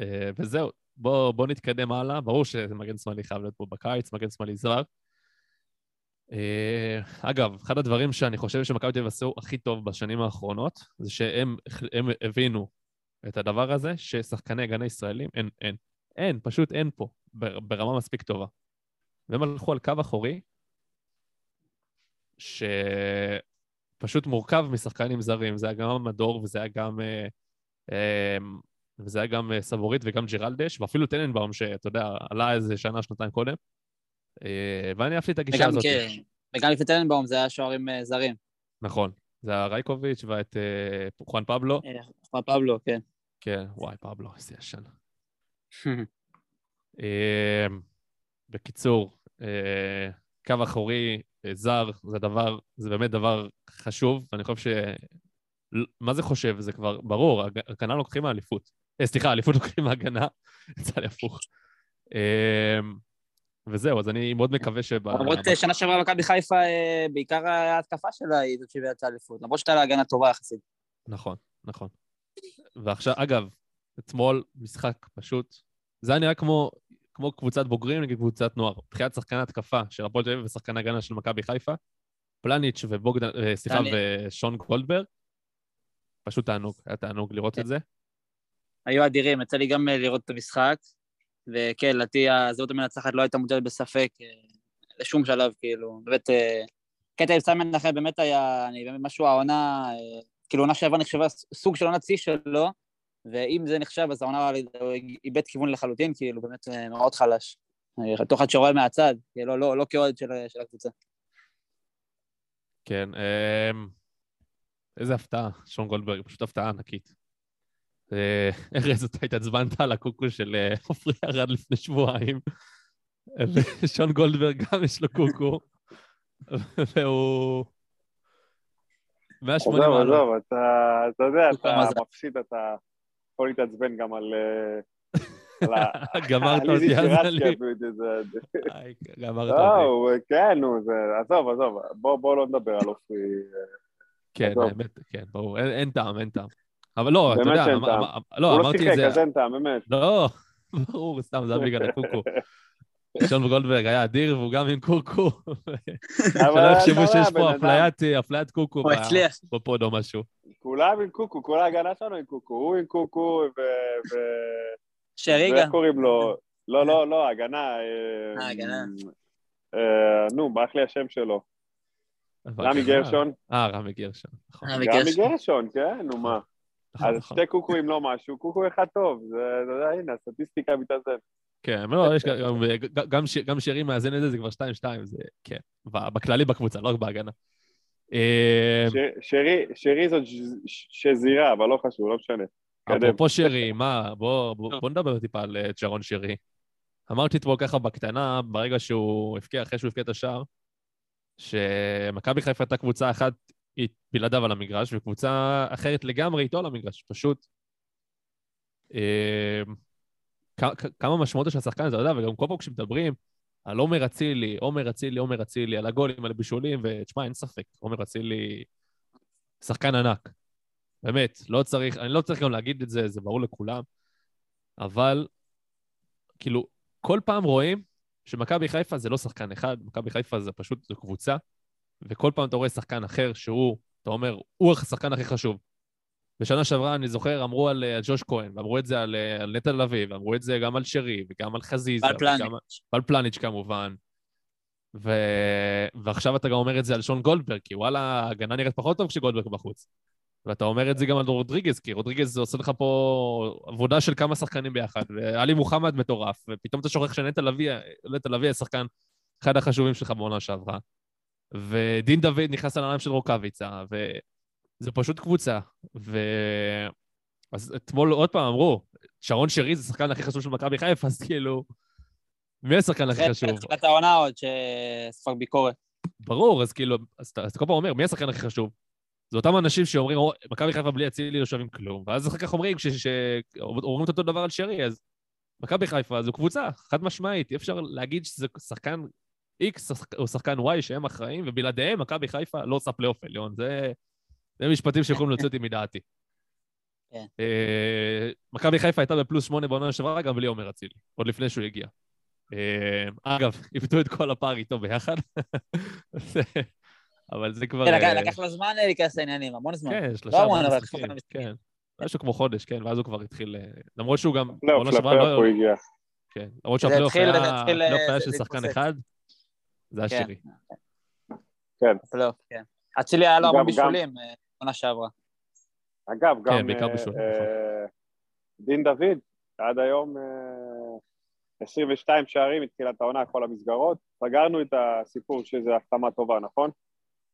אה, וזהו, בואו בוא נתקדם הלאה. ברור שמגן שמאלי חייב להיות פה בקיץ, מגן שמאלי זר. אה, אגב, אחד הדברים שאני חושב שמכבי תל אביב עשו הכי טוב בשנים האחרונות, זה שהם הם הבינו את הדבר הזה, ששחקני הגנה ישראלים, אין, אין. אין, פשוט אין פה. בר- ברמה מספיק טובה. והם הלכו על קו אחורי, שפשוט מורכב משחקנים זרים. זה היה גם מדור, וזה היה גם... אה, אה, וזה היה גם אה, סבורית וגם ג'רלדש, ואפילו טננבאום, שאתה יודע, עלה איזה שנה, שנתיים קודם. אה, ואני אהבתי את הגישה הזאת. כן, וגם לפני טננבאום זה היה שוערים אה, זרים. נכון. זה היה רייקוביץ' ואת אה, חואן פבלו. חואן פבלו, כן. כן, וואי, פבלו, איזה ישן. [LAUGHS] בקיצור, קו אחורי, זר, זה דבר, זה באמת דבר חשוב, ואני חושב ש... מה זה חושב? זה כבר ברור, הג- הגנה לוקחים מהאליפות. סליחה, אליפות לוקחים מהגנה, [LAUGHS] יצא לי הפוך. וזהו, אז אני מאוד מקווה שב... למרות אה, שנה שעברה מכבי חיפה, אה, בעיקר ההתקפה שלה היא זאת שהביאה את האליפות, למרות שהייתה לה הגנה טובה יחסית. נכון, נכון. ועכשיו, אגב, אתמול משחק פשוט, זה היה נראה כמו, כמו קבוצת בוגרים נגד קבוצת נוער. מבחינת שחקן התקפה של הפועל תל אביב ושחקן הגנה של מכבי חיפה, פלניץ' ובוגדן, אה, סליחה, ושון גולדברג, פשוט תענוג, היה תענוג לראות את זה. היו אדירים, יצא לי גם לראות את המשחק, וכן, לדעתי הזהות המנצחת לא הייתה מוטלת בספק אה, לשום שלב, כאילו, באמת, אה, קטע עם סיימן נחם באמת היה, אני באמת משהו העונה, אה, כאילו עונה שעברה נחשבה סוג של עונת שיא שלו, ואם זה נחשב, אז העונה איבד כיוון לחלוטין, כאילו, באמת מאוד חלש. בתור אחד שרואה מהצד, כאילו, לא, לא, לא כאוהד של, של הקבוצה. כן, אמ, איזה הפתעה, שון גולדברג, פשוט הפתעה ענקית. אה, ארז, אתה התעצבנת על הקוקו של אה, עופרי ארד לפני שבועיים, ושון גולדברג גם יש לו קוקו, והוא... 180 עזוב. עזוב, אתה אתה יודע, אתה. מפסיד, אתה יכול להתעצבן גם על... אה, [LAUGHS] גמרת אותי. אפילו, זה- גמרת לא, אותי. כן, נו. עזוב, עזוב, בוא בוא לא נדבר על אופי. כן. האמת, כן, ברור, אין טעם, אין טעם. אבל לא, אתה באמת יודע, שאין אמ- טעם. אמ- לא, הוא לא אמרתי את שיחק, זה... אז אין טעם, באמת. לא, [LAUGHS] ברור, סתם, זה היה בגלל הקוקו. שון גולדברג היה אדיר והוא גם עם קוקו. שלא יחשבו שיש פה אפליית, אפליית קוקו. בפוד או משהו. כולם עם קוקו, כל ההגנה שלנו עם קוקו. הוא עם קוקו ו... ו- שרי ואיך גם. קוראים לו? לא, לא, לא, הגנה. אה, אה, הגנה. אה, נו, ברח לי השם שלו. רמי גרשון. אה, רמי גרשון, נכון. רמי. גרשון, כן, נו מה. נכון, אז נכון. שתי קוקואים לא משהו, קוקו אחד טוב. זה, אתה יודע, הנה, הסטטיסטיקה מתאזן. כן, לא, יש גם- גם- ש- גם שרי מאזן את זה, זה כבר 2-2, זה, כן, בכללי בקבוצה, לא רק בהגנה. אה, ש- שרי, שרי זאת שזירה, אבל לא חשוב, לא משנה. אפרופו שרי, מה, בוא, בוא, בוא נדבר טיפה על אה, צ'רון שרי. אמרתי אתמול ככה בקטנה, ברגע שהוא הבקיע, אחרי שהוא הבקיע את השער, שמכבי חיפה הייתה קבוצה אחת בלעדיו על המגרש, וקבוצה אחרת לגמרי איתו על המגרש. פשוט... אה, כמה משמעות יש לשחקן הזה, אתה יודע, וגם כל פעם כשמדברים על עומר אצילי, עומר אצילי, עומר אצילי, על הגולים, על הבישולים, ותשמע, אין ספק, עומר אצילי שחקן ענק. באמת, לא צריך, אני לא צריך גם להגיד את זה, זה ברור לכולם, אבל כאילו, כל פעם רואים שמכבי חיפה זה לא שחקן אחד, מכבי חיפה זה פשוט, זו קבוצה, וכל פעם אתה רואה שחקן אחר שהוא, אתה אומר, הוא השחקן הכי חשוב. בשנה שעברה, אני זוכר, אמרו על, אה, ג'וש כהן, ואמרו את זה על, אה, על נטע לביא, ואמרו את זה גם על שרי, וגם על חזיזה. ועל פלניץ'. וגם- ועל פלניץ' כמובן. ו... ועכשיו אתה גם אומר את זה על שון גולדברג, כי וואלה, ההגנה נראית פחות טוב כשגולדברג בחוץ. ואתה אומר את זה גם על רודריגז, כי רודריגז עושה לך פה עבודה של כמה שחקנים ביחד, ועלי מוחמד מטורף, ופתאום אתה שוכח שנטע לביא, נטע לביא השחקן אחד החשובים שלך בעונה שעברה. ודין דוד נכנס לנעליים של רוקאביצה, וזה פשוט קבוצה. ו... אז אתמול עוד פעם אמרו, שרון שרי זה השחקן הכי חשוב של מכבי חיפה, אז כאילו, מי השחקן הכי חשוב? תחילת העונה עוד, שספג ביקורת. ברור, אז כאילו, אז אתה כל פעם אומר, מי השחקן הכי חשוב? זה אותם אנשים שאומרים, "או, מכבי חיפה בלי אצילי לא שווים כלום, ואז אחר כך אומרים, כשאומרים את אותו דבר על שרי, אז מכבי חיפה זו קבוצה, חד משמעית, אי אפשר להגיד שזה שחקן X או שחקן Y שהם אחראים, ובלעדיהם מכבי חיפה לא עושה פלייאוף עליון. זה, זה משפטים שיכולים להוציא אותי מדעתי. כן. אה, מכבי חיפה הייתה בפלוס שמונה בעונה שעברה גם בלי עומר אצילי, עוד לפני שהוא הגיע. אה, אגב, [LAUGHS] איבדו את כל הפער איתו ביחד. [LAUGHS] אבל זה כבר... כן, לקח- אה, לקח לו זמן להיכנס לעניינים, המון זמן. כן, שלושה לא המון, אבל. כן. משהו כמו חודש, כן, ואז הוא כבר התחיל... למרות שהוא גם... לא, פלפלף לא- הוא הגיע. כן. למרות שהפלייאוף היה של שחקן. אחד, זה היה כן. שרי. פלייאוף, כן. אצילי היה לו הרבה בישולים אה, עונה שעברה. אגב, גם כן, בעיקר אה, בשול, אה, דין דוד, עד היום אה, 22 שערים מתחילת העונה, כל המסגרות. סגרנו את הסיפור שזה החתמה טובה, נכון?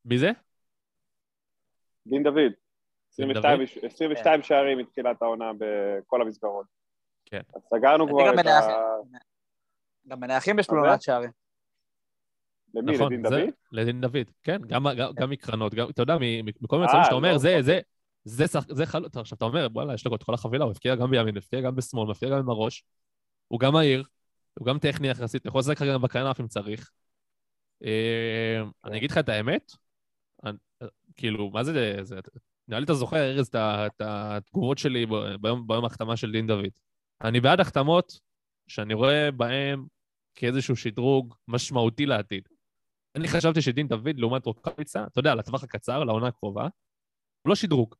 מי זה? דין דוד. דין 22, 22 שערים מתחילת העונה בכל המסגרות. כן. אז סגרנו כבר גם את ה... גם מנחים יש לו? עונת שערים. למי? נכון, לדין זה- דוד? לדין דוד, כן, גם- גם- גם מקרנות, גם- אתה יודע, מכל מיני מצבים אה, שאתה אומר, לא, זה, אוקיי. זה, זה שח- זה חלוץ, עכשיו אתה אומר, וואלה, יש לו את כל החבילה, הוא הפקיע גם בימין, הפקיע גם בשמאל, הפקיע גם עם הראש, הוא גם מהיר, הוא גם טכני יחסית, יכול לשחק גם בכנף אם צריך. אה, אני אגיד לך את האמת, כאילו, מה זה, זה- נראה לי אתה זוכר, ארז, את התגובות שלי ביום ביום ההחתמה של דין דוד. אני בעד החתמות שאני רואה בהן כאיזשהו שדרוג משמעותי לעתיד. אני חשבתי שדין דוד, לעומת רוקאביצה, אתה יודע, לטווח הקצר, לעונה הקרובה, הוא לא שדרוג.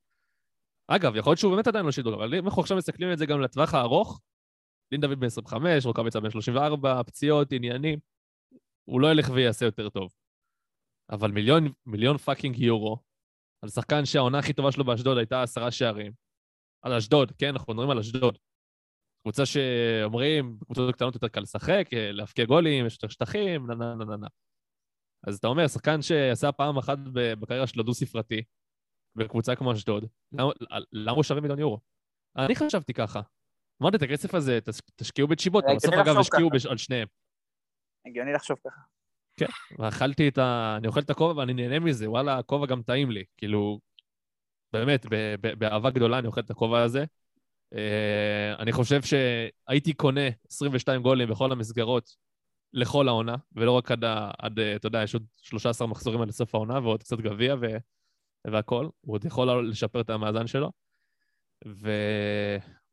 אגב, יכול להיות שהוא באמת עדיין לא שדרוג, אבל אם אנחנו עכשיו מסתכלים על זה גם לטווח הארוך, דין דוד בן 25, רוקאביצה בן 34, פציעות, עניינים, הוא לא ילך ויעשה יותר טוב. אבל מיליון, מיליון fucking יורו, על שחקן שהעונה הכי טובה שלו באשדוד הייתה עשרה שערים. על אשדוד, כן, אנחנו מדברים על אשדוד. קבוצה שאומרים, בקבוצות קטנות יותר קל לשחק, אה, להבקיע גולים, יש יותר שטחים, נה נה נה נה. אז אתה אומר, שחקן שעשה פעם אחת בקריירה שלו דו-ספרתי, בקבוצה כמו אשדוד, למה, למה הוא שווה מיליון יורו? אני חשבתי ככה. אמרתי, את הכסף הזה תש- תשקיעו הגיוני בסוף אגב השקיעו על שניהם. הגיוני לחשוב ככה. ואכלתי את ה... אני אוכל את הכובע ואני נהנה מזה, וואלה, הכובע גם טעים לי. כאילו, באמת, באהבה גדולה אני אוכל את הכובע הזה. אה, אני חושב שהייתי קונה 22 גולים בכל המסגרות לכל העונה, ולא רק עד, עד, אה, אתה יודע, יש עוד 13 מחזורים עד לסוף העונה, ועוד קצת גביע. והכול. הוא עוד יכול לשפר את המאזן שלו.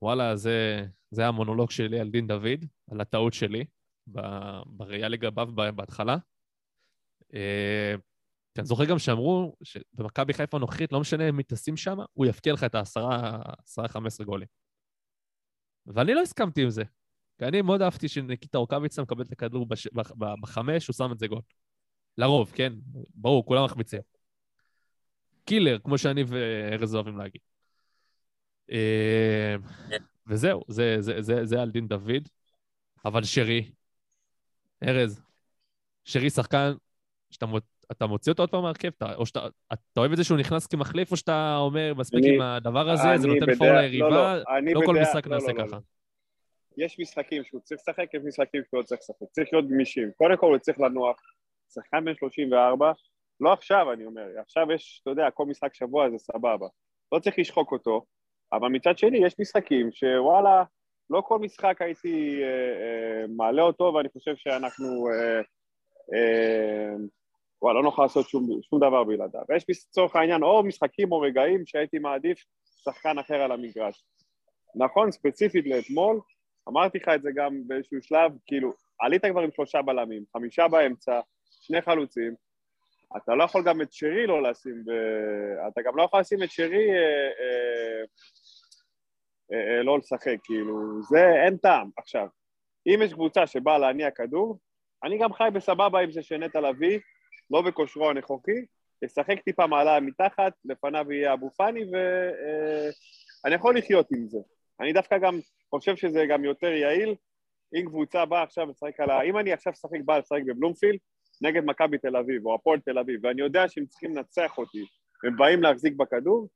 ווואלה, זה, זה המונולוג שלי על דין דוד, על הטעות שלי ב- בראייה לגביו בהתחלה. אה, כי אני זוכר גם שאמרו שבמכבי חיפה הנוכחית, לא משנה מי תשים שם, הוא יפקיע לך את העשרה, עשרה, חמש עשרה גולים. ואני לא הסכמתי עם זה. כי אני מאוד אהבתי שניקיטה רוקאביצה מקבל את הכדור בש... בחמש, הוא שם את זה גול. לרוב, כן? ברור, כולם מחמיצים. קילר, כמו שאני וארז אוהבים להגיד. אה, וזהו, זה, זה, זה, זה על דין דוד. אבל שרי, ארז, שרי שחקן שאתה. אתה מוציא אותו עוד פעם מהרכב, אתה- או שאתה אתה אוהב את זה שהוא נכנס כמחליף, או שאתה אומר, מספיק אני- עם הדבר הזה, זה נותן פור לא, ליריבה, לא, אני לא כל משחק לא, נעשה לא, לא, ככה. יש משחקים שהוא צריך לשחק, יש משחקים שהוא לא צריך לשחק. צריך להיות גמישים. קודם כל הוא צריך לנוח. שחקן בן 34, לא עכשיו אני אומר, עכשיו יש, אתה יודע, כל משחק שבוע זה סבבה. לא צריך לשחוק אותו, אבל מצד שני יש משחקים שוואלה, לא כל משחק הייתי אה, אה, מעלה אותו, ואני חושב שאנחנו, אה, אה, וואלה, לא נוכל לעשות שום, שום דבר בלעדיו. ויש לצורך העניין או משחקים או רגעים שהייתי מעדיף שחקן אחר על המגרש. נכון, ספציפית לאתמול, אמרתי לך את זה גם באיזשהו שלב, כאילו, עלית כבר עם שלושה בלמים, חמישה באמצע, שני חלוצים, אתה לא יכול גם את שרי לא לשים, ב... אתה גם לא יכול לשים את שרי אה, אה, אה, אה, לא לשחק, כאילו, זה אין טעם. עכשיו, אם יש קבוצה שבאה להניע כדור, אני גם חי בסבבה עם זה שנטע לביא, לא בכושרו הנכוחי, ישחק טיפה מעלה מתחת, לפניו יהיה אבו פאני, ואני יכול לחיות עם זה. אני דווקא גם חושב שזה גם יותר יעיל, אם קבוצה באה עכשיו לשחק על ה... אם אני עכשיו שחק בא לשחק בבלומפילד, נגד מכבי תל אביב או הפועל תל אביב, ואני יודע שהם צריכים לנצח אותי, והם באים להחזיק בכדור,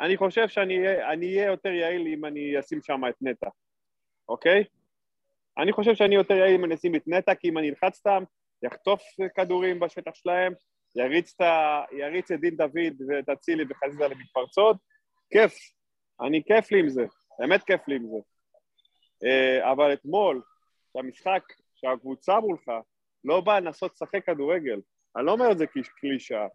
אני חושב שאני אהיה- יותר יעיל אם אני אשים שם את נטע, אוקיי? אני חושב שאני יותר יעיל אם אני אשים את נטע, כי אם אני אלחץ אותם, יחטוף כדורים בשטח שלהם, יריץ ה... יריץ את דין דוד ואת אצילי וחזיזה למתפרצות, כיף, אני כיף לי עם זה, באמת כיף לי עם זה. אה, אבל אתמול, שהמשחק, שהקבוצה מולך, לא באה לנסות לשחק כדורגל. אני לא אומר את זה כקלישאה.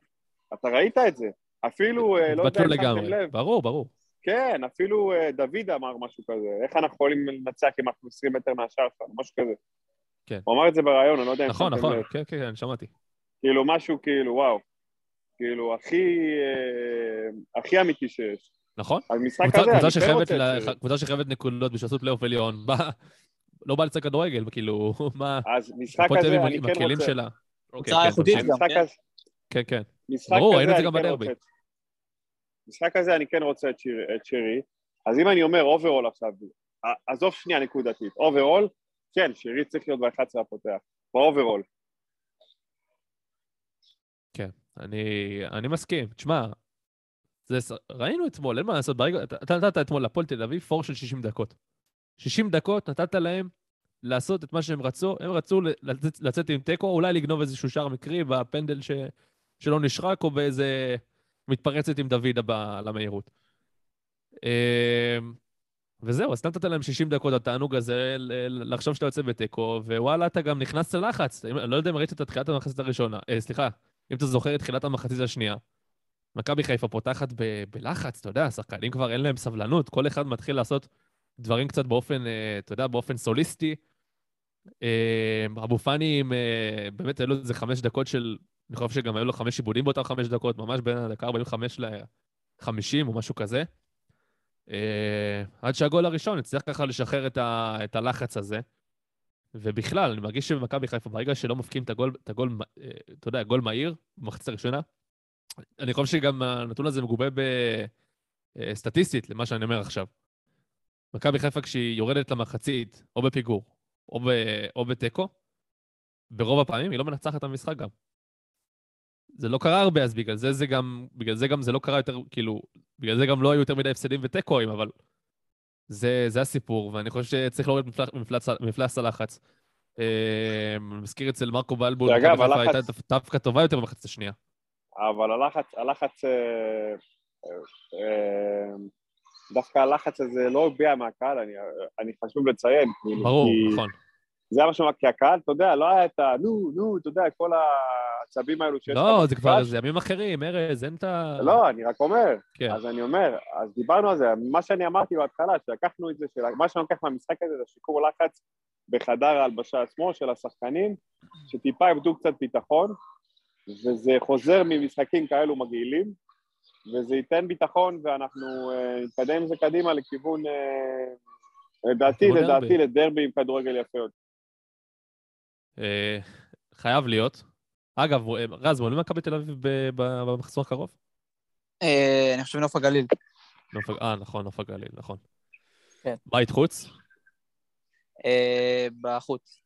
אתה ראית את זה. אפילו, אה, לא יודע אם שמתם. לב, ברור, ברור. כן, אפילו אה, דוד אמר משהו כזה. איך אנחנו יכולים לנצח אם אנחנו 20 מטר מהשער שלנו, משהו כזה. כן. הוא אמר את זה בריאיון, אני לא יודע אם נכון, נכון. כן, כן, כן, שמעתי. כאילו, משהו כאילו, וואו. כאילו, הכי, אה, הכי אמיתי שיש. נכון? המשחק קבוצה- הזה, קבוצה אני כן שחייבת רוצה. קבוצה שחייבת נקודות בשביל לעשות פלייאוף עליון, לא בא לצד כדורגל, כאילו, [LAUGHS] מה... אז משחק כזה, אני עם כן הכלים רוצה... שלה. קבוצה כן, איכותית. גם, כן? כן, כן. משחק ברור, ראינו את זה אני גם כן בדרבי. רוצה- משחק כזה אני כן רוצה את שיר- את שירי, אז אם אני אומר overall עכשיו, עזוב שנייה נקודתית, overall, כן, שירי צריך להיות ב-11 הפותח, ב overall. אני, אני מסכים. תשמע, זה, ראינו אתמול, אין מה לעשות, ברגע, אתה, נתת אתמול לפועל תל אביב פור של 60 דקות. 60 דקות נתת להם לעשות את מה שהם רצו, הם רצו לצאת, לצאת עם תיקו, אולי לגנוב איזשהו שער מקרי בפנדל ש, שלא נשרק, או באיזה מתפרצת עם דוידה ב- למהירות. אמ, וזהו, אז נתת להם 60 דקות, התענוג הזה, לחשוב שאתה יוצא בתיקו, ווואלה, אתה גם נכנס ללחץ. אני לא יודע אם ראית את תחילת המחצית הראשונה, אה, סליחה, אם אתה זוכר את תחילת המחצית השנייה. מכבי חיפה פותחת ב- בלחץ, אתה יודע, השחקנים כבר אין להם סבלנות, כל אחד מתחיל לעשות דברים קצת באופן, אה, אתה יודע, באופן סוליסטי. אה, אבו פאני, אה, באמת היו לו איזה חמש דקות של, אני חושב שגם היו לו חמש עיבודים באותם חמש דקות, ממש בין הדקה 45 ל-50 או משהו כזה. עד שהגול הראשון הצליח ככה לשחרר את, ה, את הלחץ הזה. ובכלל, אני מרגיש שבמכבי חיפה, ברגע שלא מפקיעים את הגול, את הגול, אתה יודע, גול מהיר, במחצית הראשונה, אני חושב שגם הנתון הזה מגובה בסטטיסטית למה שאני אומר עכשיו. מכבי חיפה כשהיא יורדת למחצית, או בפיגור, או, ב, או בתיקו, ברוב הפעמים היא לא מנצחת את המשחק גם. זה לא קרה הרבה, אז בגלל זה זה גם, בגלל זה גם זה לא קרה יותר, כאילו, בגלל זה גם לא היו יותר מדי הפסדים ותיקואים, אבל זה, זה הסיפור, ואני חושב שצריך להוריד מפלס, מפלס, מפלס הלחץ. אה, אני מזכיר אצל מרקו בלבול, חיפה הלחץ- הייתה דו- דווקא טובה יותר במחצית השנייה. אבל הלחץ, הלחץ, אה, אה, אה, דווקא הלחץ הזה לא הביע מהקהל, אני, אני חשוב לציין. ברור, כי נכון. זה מה שאומר, כי הקהל, אתה יודע, לא היה את ה... נו, נו, אתה יודע, כל העצבים האלו שיש לא, זה כבר. איזה ימים אחרים, ארז, אין את ה... לא, אני רק אומר, כן. אז אני אומר, אז דיברנו על זה, מה שאני אמרתי בהתחלה, שלקחנו את זה, שמה שאני לוקח מהמשחק הזה זה שיקור לחץ בחדר ההלבשה עצמו של השחקנים, שטיפה איבדו קצת ביטחון, וזה חוזר ממשחקים כאלו מגעילים, וזה ייתן ביטחון ואנחנו אה, נתקדם עם זה קדימה לכיוון, אה, לדעתי, לדעתי, דרבי. לדרבי עם כדורגל יפה יותר. אה, חייב להיות. אגב, רז, עולים מכבי תל אביב ב- ב- במחזור הקרוב? אה, אני חושב נוף הגליל. אה, נכון, נוף הגליל, נכון. כן. בית חוץ? אה, בחוץ.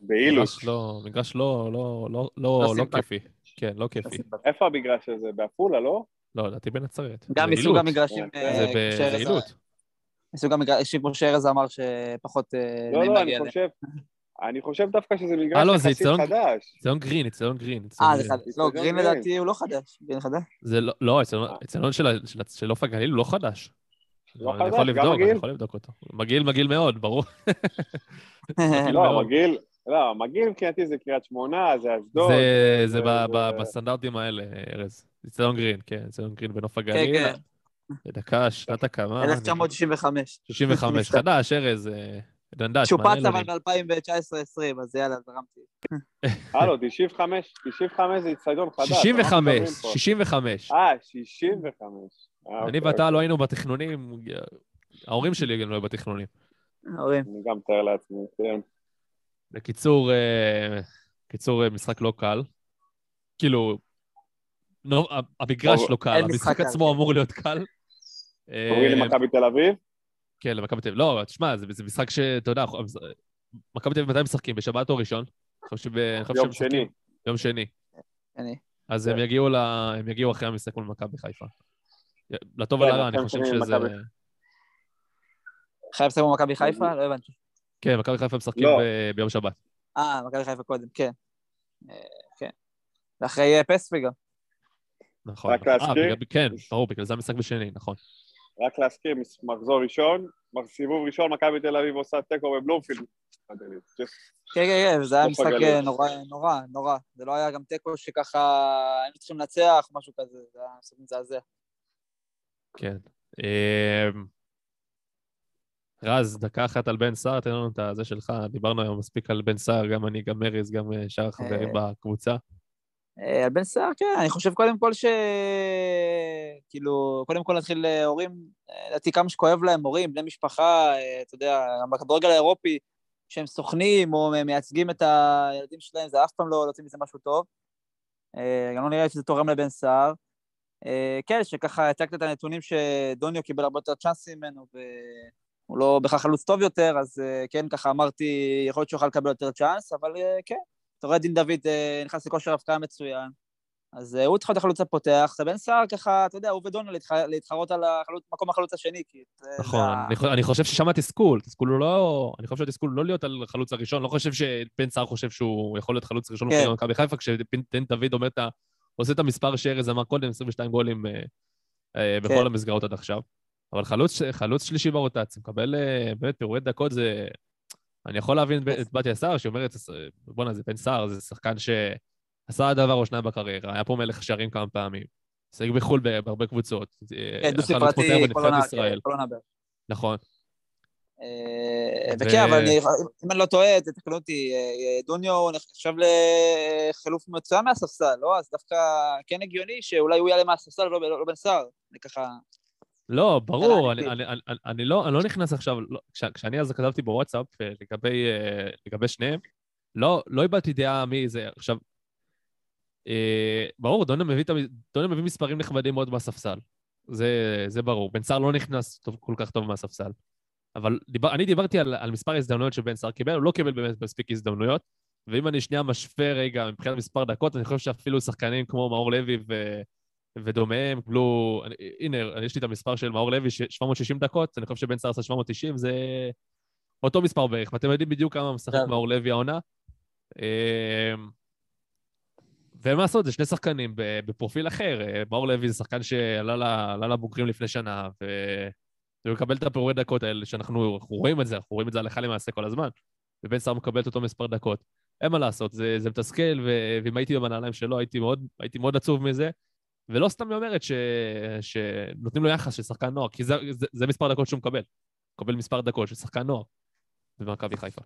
באילוס. מגרש לא, מגרש לא, לא, לא, לא לא, לא. כיפי. כן, לא כיפי. איפה המגרש הזה? בעפולה, לא? לא, לדעתי בנצרת. גם מסוג. המגרשים, זה אה, זה ב- שארז- זה עילוט. מסוג המגרשים כמו שארז אמר שפחות אה, לא, לא, אני. חושב, אני חושב דווקא שזה אה, מגרש לא, זה יחסית חדש. אצטדיון גרין, אצטדיון גרין. אה, זה. חדש. לא, גרין. לדעתי הוא לא חדש. גרין חדש. זה לא, לא, אצטדיון- של נוף הגליל הוא לא חדש. לא אני חדש, יכול גם לבדוק, אני מגעיל? יכול לבדוק אותו. מגעיל, מגעיל מאוד, ברור. [LAUGHS] לא. מגעיל, לא, מגעיל מבחינתי זה קריית שמונה, זה אשדוד. זה, זה זה- בסטנדרטים האלה, ארז. אצטדיון גרין, כן, אצטדיון גרין בנוף הגליל. כן, כן. דקה, שנת הקמה. 1965. 65, חדש, ארז, אה, דנדש, שופץ אבל אותי. ב-2019-2020, אז יאללה, זרמתי. הלו, 95, 95 זה אצטדיון חדש. אנחנו 65, מדברים פה. 65. אה, 65. אה, אני אוקיי, ואתה לא היינו בתכנונים, ההורים שלי גם לא היו בתכנונים. ההורים. אני גם מתאר לעצמי, כן. בקיצור, אה, קיצור, אה, משחק לא קל. כאילו, נו, המגרש לא קל, המשחק עצמו כן. אמור להיות קל. קוראים למכבי תל אביב? כן, למכבי תל אביב. לא, תשמע, זה זה משחק שאתה יודע, מכבי תל אביב מתי משחקים? בשבת או ראשון? יום שני. יום שני. אני. אז כן. הם יגיעו, ל... הם יגיעו אחרי המשחק מול מכבי חיפה. לטוב כן, ולרע, אני חושב שזה... חייב לסיים במכבי חיפה? לא הבנתי. כן, מכבי חיפה משחקים לא. ביום שבת. אה, מכבי חיפה קודם, כן. אה, כן. ואחרי אה, פספי גם. נכון. רק. אה, להזכיר? בגלל- כן, ברור, בגלל זה המשחק בשני, נכון. רק להזכיר, מחזור ראשון, סיבוב ראשון, מכבי תל אביב עושה תיקו בבלומפילד. כן, כן, כן, זה היה נוף משחק. אה, נורא, נורא, נורא. זה לא היה גם תיקו שככה היינו צריכים לנצח, משהו כזה, זה היה משחק מזעזע. כן. אמ, רז, דקה אחת על בן סער, תן לנו את הזה שלך. דיברנו היום מספיק על בן סער, גם אני, גם אריז, גם אה, שאר החברים בקבוצה. אה, על בן סער, כן, אני חושב קודם כל ש... כאילו, קודם כל נתחיל אה, הורים, אה, לדעתי כמה שכואב להם, הורים, בני משפחה, אה, אתה יודע, בכדורגל האירופי, שהם סוכנים או מייצגים את הילדים שלהם, זה אף פעם לא יוצא מזה משהו טוב. אה, גם לא נראה לי שזה תורם לבן סער. אה, כן, שככה הצגת את הנתונים שדוניו קיבל הרבה יותר צ'אנסים ממנו, והוא לא בהכרח חלוץ טוב יותר, אז אה, כן, ככה אמרתי, יכול להיות שהוא יוכל לקבל יותר צ'אנס, אבל אה, כן, אתה רואה דין דוד נכנס לכושר הבקעה מצוין, אז הוא צריך להיות החלוץ הפותח, ובן סער ככה, אתה יודע, הוא ודוניו להתח... להתחרות על החלוץ, מקום החלוץ השני, כי... נכון, אני, חו- אני חושב ששם התסכול, תסכול הוא לא... אני חושב שהתסכול לא להיות על חלוץ הראשון, לא חושב שבן סער חושב שהוא יכול להיות חלוץ ראשון כן. כן. במכבי חיפה, כשדין דוד אומר את. עושה את המספר שארז אמר קודם, 22 גולים אה, אה, בכל כן. המסגרות עד עכשיו. אבל חלוץ, חלוץ שלישי ברוטציה, מקבל אה, באמת פירורי דקות, זה... אני יכול להבין. את בתיה סער, שאומרת, בואנה, זה בן סער, זה שחקן שעשה דבר או שניים בקריירה, היה פה מלך שערים כמה פעמים, שיחק בחו"ל בהרבה קבוצות. כן, דו ספרתי, כל עונה. נכון. אה, וכן, אבל אם אני לא טועה, תתקנו אותי, אה, דוניו נחשב לחילוף מצוין מהספסל, לא? אז דווקא כן הגיוני שאולי הוא יעלה מהספסל ולא לא בן סער. אני ככה... לא, ברור, אני- לא, אני לא נכנס עכשיו, לא, כש, כשאני אז כתבתי בוואטסאפ אה, לגבי, שניהם, לא, איבדתי דעה מי זה. עכשיו, ברור, דונה מביא, מספרים נכבדים מאוד מהספסל. זה, ברור. בן סער לא נכנס כל כך טוב מהספסל. אבל דיבר, אני דיברתי על, על מספר הזדמנויות שבן סער קיבל, הוא לא קיבל באמת מספיק הזדמנויות. ואם אני שנייה משווה רגע מבחינת מספר דקות, אני חושב שאפילו שחקנים כמו מאור לוי ו... ודומיהם קיבלו, הנה, יש לי את המספר של מאור לוי, ש- 760 דקות, אני חושב שבן סער עשה 790, זה אותו מספר בערך, ואתם יודעים בדיוק כמה משחק כן. מאור לוי העונה. אמ, ואין מה לעשות, זה שני שחקנים בפרופיל אחר. אה, מאור לוי זה שחקן שעלה לבוגרים לפני שנה, ו- והוא מקבל את הפירורי דקות האלה, שאנחנו אנחנו רואים את זה, אנחנו רואים את זה הלכה למעשה כל הזמן. ובן סער מקבל את אותו מספר דקות. אין מה לעשות, זה, זה מתסכל, ו- ואם הייתי בנעליים שלו, הייתי מאוד, הייתי מאוד עצוב מזה. ולא סתם היא אומרת ש... שנותנים לו יחס של שחקן נוער, כי זה, זה, זה מספר דקות שהוא מקבל. מקבל מספר דקות של שחקן נוער במכבי חיפה.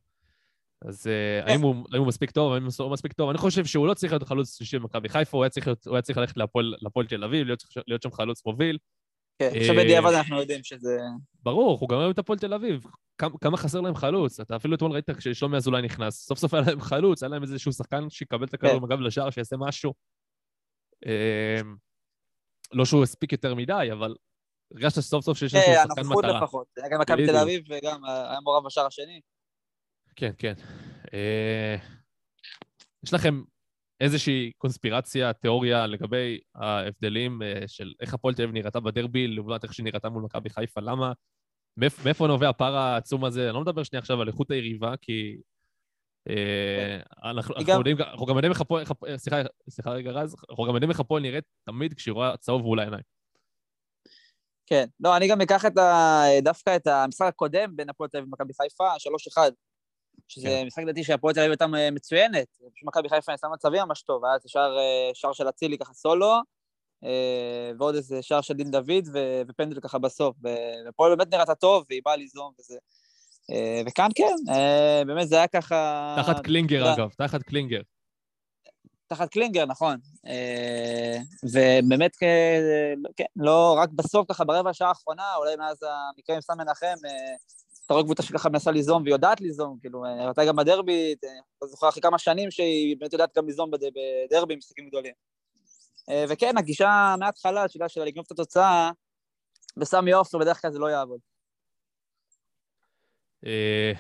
אז אה, האם הוא, האם הוא מספיק טוב, האם הוא מספיק טוב? אני חושב שהוא לא צריך להיות חלוץ שלישי במכבי חיפה, הוא היה צריך, הוא היה צריך ללכת להפועל תל אביב, להיות, להיות שם חלוץ מוביל. כן, אה, עכשיו בדיעבד אנחנו יודעים שזה... ברור, אנחנו גם רואים את הפועל תל אביב. כמה, חסר להם חלוץ? אתה אפילו אתמול ראית כששלומי אזולאי נכנס, סוף סוף היה להם חלוץ, היה להם איזשהו שחקן שיקבל את הכדור כן. הגב לשער, שיעשה משהו. אמ, לא שהוא הספיק יותר מדי, אבל הרגשת סוף סוף שיש איזשהו כן, שחקן הנוכחות מטרה. לפחות. היה גם מכבי תל. אביב וגם היה מעורב בשער השני. כן, כן. אה, יש לכם איזושהי קונספירציה, תיאוריה לגבי ההבדלים אה, של איך הפועל תל אביב נראתה בדרבי לעומת איך שהיא נראתה מול מכבי חיפה? למה? מאיפ- מאיפה נובע הפער העצום הזה? אני לא מדבר שנייה עכשיו על איכות היריבה, כי... אה, אנחנו גם- יודעים, אנחנו גם יודעים איך הפועל... איך הפועל- סליחה, סליחה רגע, רז, אנחנו גם יודעים איך הפועל נראית תמיד כשהיא רואה צהוב מול העיניים. כן. לא, אני גם אקח את ה... דווקא את המשחק הקודם בין הפועל תל אביב ומכבי חיפה, 3-1. שזה כן. משחק לדעתי שהפועל תל אביב הייתה מצוינת. פשוט מכבי חיפה ניסה מצבים ממש טוב. היה אה, שער של אצילי ככה סולו, אה, ועוד איזה שער של דין דוד, ו- ופנדל ככה בסוף. והפועל באמת נראתה טוב, והיא באה ליזום וזה. אה, וכאן כן, אה, באמת זה היה ככה... תחת קלינגר, אגב, תחת קלינגר. תחת קלינגר, נכון. אה, ובאמת, כן, לא, רק בסוף ככה, ברבע השעה האחרונה, אולי מאז המקרה עם סאן מנחם, אה, אתה רואה קבוצה שככה מנסה ליזום ויודעת ליזום, כאילו, אה, ראתה גם בדרבי, אה, אתה זוכר אחרי כמה שנים שהיא באמת יודעת גם ליזום בד- בדרבי, משחקים גדולים. אה, וכן, הגישה מההתחלה, שלה של לגנוב את התוצאה, בסמי עופר בדרך כלל זה לא יעבוד. אה,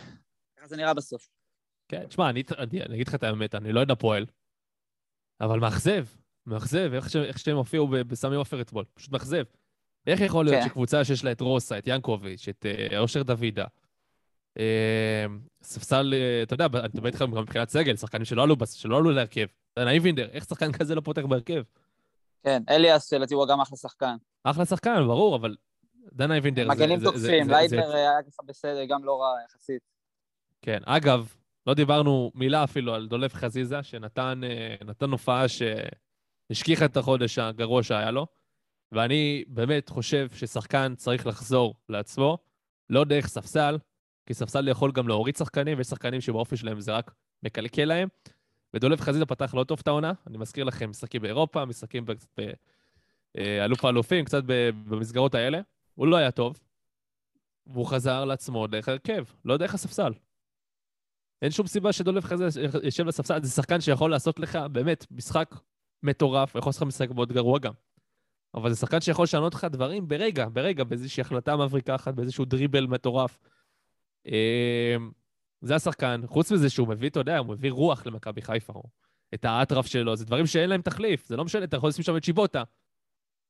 ככה זה נראה בסוף. כן, תשמע, אני, אני, אני אגיד לך את האמת, אני לא יודע פועל, אבל מאכזב, מאכזב, איך, ש, איך שהם הופיעו בסמי עופר אתמול, פשוט מאכזב. איך יכול להיות כן. שקבוצה שיש לה את רוסה, את ינקוביץ', את אה, אושר דוידה, אה, ספסל, אה, אתה יודע, אני מדבר איתך גם מבחינת סגל, שחקנים שלא עלו, שלא עלו להרכב. דן אייבינדר, איך שחקן כזה לא פותח בהרכב? כן, אליאס, לדעתי הוא גם אחלה שחקן. אחלה שחקן, ברור, אבל דן אייבינדר... זה- מגנים תוקפים, זה- היה ככה בסדר, גם לא רע יחסית. כן, אגב, לא דיברנו מילה אפילו על דולף חזיזה, שנתן נתן הופעה שהשכיחה את החודש הגרוע שהיה לו, ואני באמת חושב ששחקן צריך לחזור לעצמו, לא דרך ספסל, כי ספסל יכול גם להוריד שחקנים, ויש שחקנים שבאופי שלהם זה רק מקלקל להם. ודולף חזיזה פתח לא טוב את העונה, אני מזכיר לכם, משחקים באירופה, משחקים ב- ב- אה, האלופים, קצת במסגרות האלה. הוא לא היה טוב, והוא חזר לעצמו דרך ההרכב, לא דרך הספסל. אין שום סיבה שדולב חזה יושב לספסל, זה שחקן שיכול לעשות לך באמת משחק מטורף, יכול לעשות לך משחק מאוד גרוע גם. אבל זה שחקן שיכול לשנות לך דברים ברגע, ברגע, באיזושהי החלטה מבריקה אחת, באיזשהו דריבל מטורף. אה, זה השחקן. חוץ מזה שהוא מביא, אתה יודע, הוא מביא רוח למכבי חיפה. הוא- את האטרף שלו, זה דברים שאין להם תחליף, זה לא משנה, אתה יכול לשים שם את שיבוטה.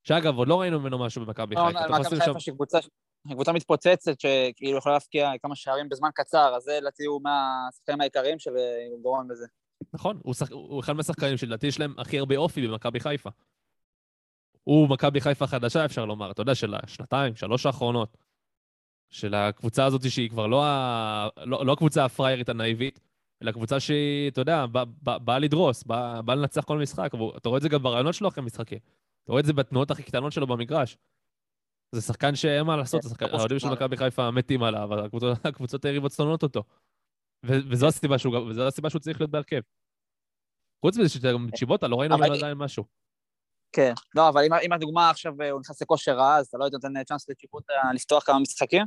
שאגב, עוד לא ראינו ממנו משהו במכבי לא, חיפה. יכול מכבי. חיפה שהיא קבוצה- מתפוצצת, שכאילו יכולה להפקיע כמה שערים בזמן קצר, אז זה לדעתי הוא מהשחקנים העיקריים שגורם לזה. נכון, הוא, שח... הוא אחד מהשחקנים שלדעתי יש להם הכי הרבה אופי במכבי חיפה. הוא מכבי חיפה חדשה, אפשר לומר, אתה יודע, של השנתיים, שלוש האחרונות. של הקבוצה הזאת שהיא כבר לא, ה... לא, לא הקבוצה הפריירית הנאיבית, אלא קבוצה שהיא, אתה יודע, באה בא, בא לדרוס, באה בא לנצח כל משחק. ואתה רואה את זה גם ברעיונות שלו אחרי משחקים. אתה רואה את זה בתנועות הכי קטנות שלו במגרש. זה שחקן שאין מה לעשות, כן, האוהדים של. מכבי חיפה מתים עליו, הקבוצות, הקבוצות היריבות שונאות אותו. ו- וזו הסיבה שהוא, וזו הסיבה שהוא צריך להיות בהרכב. חוץ מזה שגם צ'יבוטה, לא ראינו ממנו עדיין משהו. כן. לא, אבל אם- אם הדוגמה עכשיו אה, הוא נכנס לכושר רע, אז אתה לא היית נותן צ'אנס לצ'יבוטה לפתוח כמה משחקים?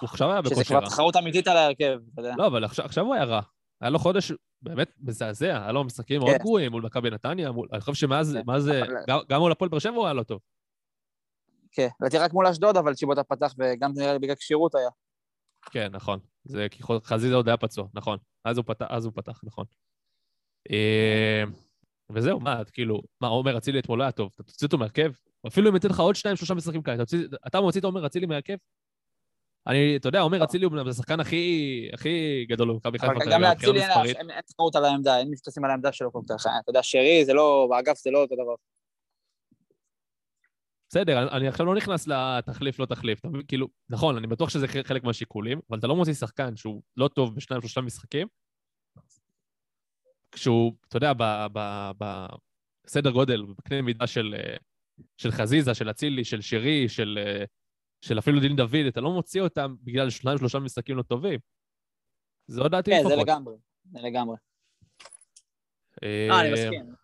הוא עכשיו היה שזה בכושר כבר רע. תחרות אמיתית על ההרכב, אתה יודע. לא, אבל עכשיו, עכשיו הוא היה רע. היה לו חודש באמת מזעזע, היה לו משחקים מאוד כן. גרועים מול מכבי נתניה, מול... אני חושב שמאז, כן, מאז, אבל- גם, מול הפועל באר שבע הוא היה לא טוב. כן. לדעתי רק מול אשדוד, אבל צ'יבוטה פתח, וגם נראה לי בגלל כשירות היה. כן, נכון. זה כי חזיזה עוד היה פצוע, נכון. אז הוא פתח נכון. אה, וזהו, מה, את כאילו, מה, עומר אצילי אתמול לא היה טוב, אתה תוציא אותו מהרכב? אפילו אם ייתן לך עוד שניים, שלושה משחקים כאלה, אתה מוציא את עומר אצילי מהרכב? אני, אתה יודע, עומר אצילי הוא השחקן הכי, הכי גדול במכבי חיפה אבל גם לאצילי אין- תחרות על העמדה, אין שתשים על העמדה שלו כל כך. אתה יודע, שרי זה לא, באגף זה לא אותו דבר. בסדר, אני, עכשיו לא נכנס לתחליף, לא תחליף. אתה מבין? כאילו, נכון, אני בטוח שזה חלק מהשיקולים, אבל אתה לא מוציא שחקן שהוא לא טוב בשניים, שלושה משחקים, כשהוא, אתה יודע, בסדר גודל, בקנה מידה של, אה, של חזיזה, של אצילי, של שרי, של, אה, של אפילו דין דוד, אתה לא מוציא אותם בגלל שניים, שלושה משחקים לא טובים. זו דעתי כן, לפחות. זה לגמרי. זה לגמרי. אה, אה, אני מסכים.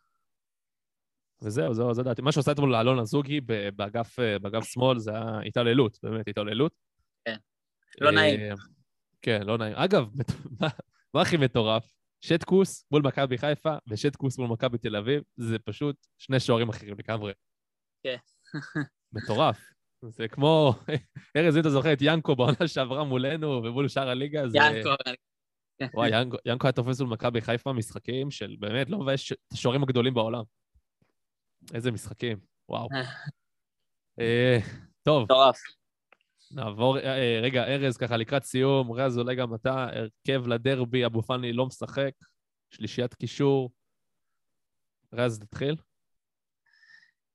וזהו, זהו, זו דעתי. מה שעושה אתמול לאלון אזוגי באגף, באגף שמאל זה היה התעללות, באמת, התעללות. כן. לא נעים. כן, לא נעים. אגב, [LAUGHS] מה הכי מטורף? שטקוס מול מכבי חיפה ושטקוס מול מכבי תל אביב, זה פשוט שני שוערים אחרים לגמרי. כן. [LAUGHS] מטורף. זה כמו, [LAUGHS] ארז, אם אתה זוכר את ינקו בעונה שעברה מולנו ומול שאר הליגה, זה... יענקו, וואי, ינקו, ינקו היה תופס מול מכבי חיפה משחקים של באמת, לא מבייש את השוערים הגדולים בעולם. איזה משחקים, וואו. אה, טוב, מטורף. נעבור, אה, אה, רגע, ארז, ככה לקראת סיום, רז, אולי גם אתה, הרכב לדרבי, אבו פאני לא משחק, שלישיית קישור. רז, תתחיל.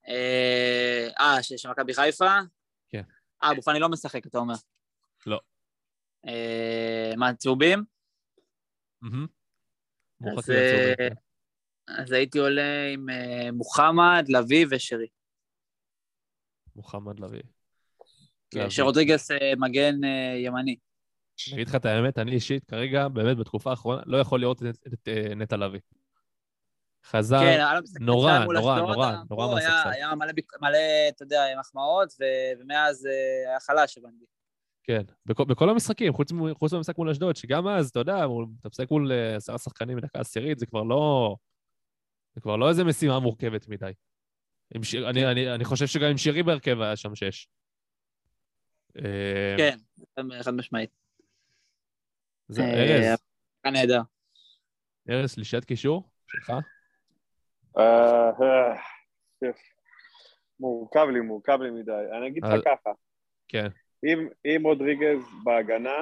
אה, אה, ש- של מכבי חיפה? כן. אה, אבו פאני לא משחק, אתה אומר. לא. מה, צהובים? אז, כן. אז הייתי עולה עם מוחמד, לביא ושרי. מוחמד לביא. כן. שרודריגס אה, מגן אה, ימני. אני אגיד לך את האמת, אני אישית, כרגע, באמת בתקופה האחרונה, לא יכול לראות את, אה, נטע לביא. חזר, כן, נורא, נורא, נורא, נורא מהספסל. היה מלא, אתה יודע, מחמאות, ומאז היה חלש, הבנתי. כן, בכל, בכל המשחקים, חוץ, מהמשחק מול אשדוד, שגם אז, אתה יודע, אתה משחק מול עשרה שחקנים בדקה עשירית, זה כבר לא... זה כבר לא איזה משימה מורכבת מדי. אני, אני, אני חושב שגם עם שירי בהרכב היה שם שש. אה, כן, חד משמעית. זה, אה, ארז, היה נהדר. ארז, שלישיית קישור שלך? אה, אה. מורכב לי, מורכב לי מדי. אני אגיד לך ככה, כן. אם, רודריגז בהגנה,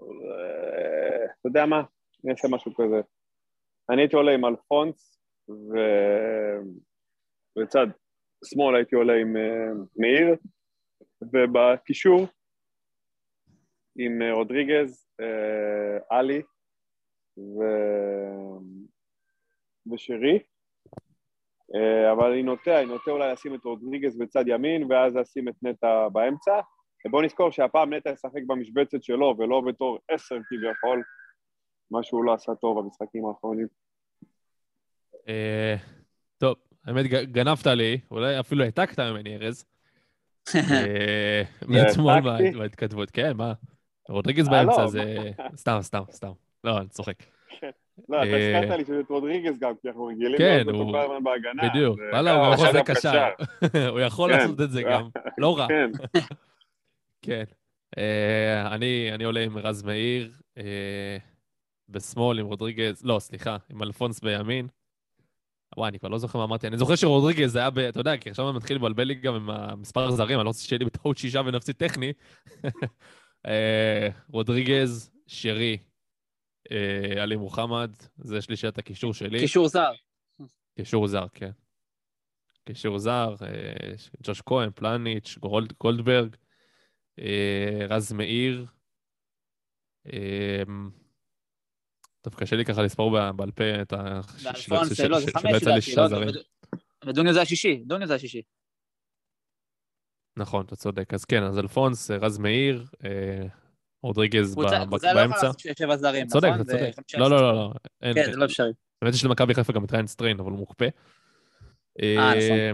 אה, אתה יודע מה? אני אעשה משהו כזה. אני הייתי עולה עם אלפונס, ובצד שמאל הייתי עולה עם אה, מאיר, ובקישור עם אה, רודריגז, אה, עלי ו... ושרי. אה, אבל אני נוטה, אני נוטה אולי לשים את רודריגז בצד ימין, ואז לשים את נטע באמצע. ובואו נזכור שהפעם נטע ישחק במשבצת שלו, ולא בתור עשר כביכול, מה שהוא לא עשה טוב במשחקים האחרונים. טוב, האמת, גנבת לי, אולי אפילו העתקת ממני, ארז. אה, [LAUGHS] מאתמול בהתכתבות, כן, מה? רודריגז אה, באמצע לא, זה... סתם, סתם, סתם. לא, אני צוחק. [LAUGHS] לא, אתה אה, הזכרת לי שזה רודריגז גם, כי אנחנו רגילים כן, לראות אותו כל הזמן בהגנה. בדיוק. וואלה, [LAUGHS] הוא יכול להיות קשר. הוא יכול. לעשות את זה גם. לא רע. כן, כן. אני עולה עם רז מאיר, בשמאל עם רודריגז, לא, סליחה, עם אלפונס בימין. וואי, אני כבר לא זוכר מה אמרתי. אני זוכר שרודריגז היה ב... אתה יודע, כי עכשיו אני מתחיל לבלבל לי גם עם המספר הזרים, אני לא רוצה שיהיה לי בטעות שישה ונפסיד טכני. [LAUGHS] אה, רודריגז, שרי, אה, עלי מוחמד, זה שלישיית הקישור שלי. קישור זר. קישור זר, כן. קישור זר, אה, ג'וש כהן, פלניץ', גולד, גולדברג, רז מאיר. טוב, קשה לי ככה לספור בעל פה את ה... לא, ש- זה שלא חמש יצא לי שישה לא? זרים. וד- ודוניו זה השישי, דוניו זה השישי. נכון, אתה צודק. אז כן, אז אלפונס, אה, רז מאיר, אה, רודריגז ב- קבוצה ב- קבוצה לא באמצע. לעשות שבע זרים, אתה צודק, נכון? אתה צודק. לא, לא. לא, לא. אין- כן, זה לא אפשרי. האמת היא שלמכבי חיפה גם את ריין סטריין, אבל הוא מוקפא. אה, נכון. אה,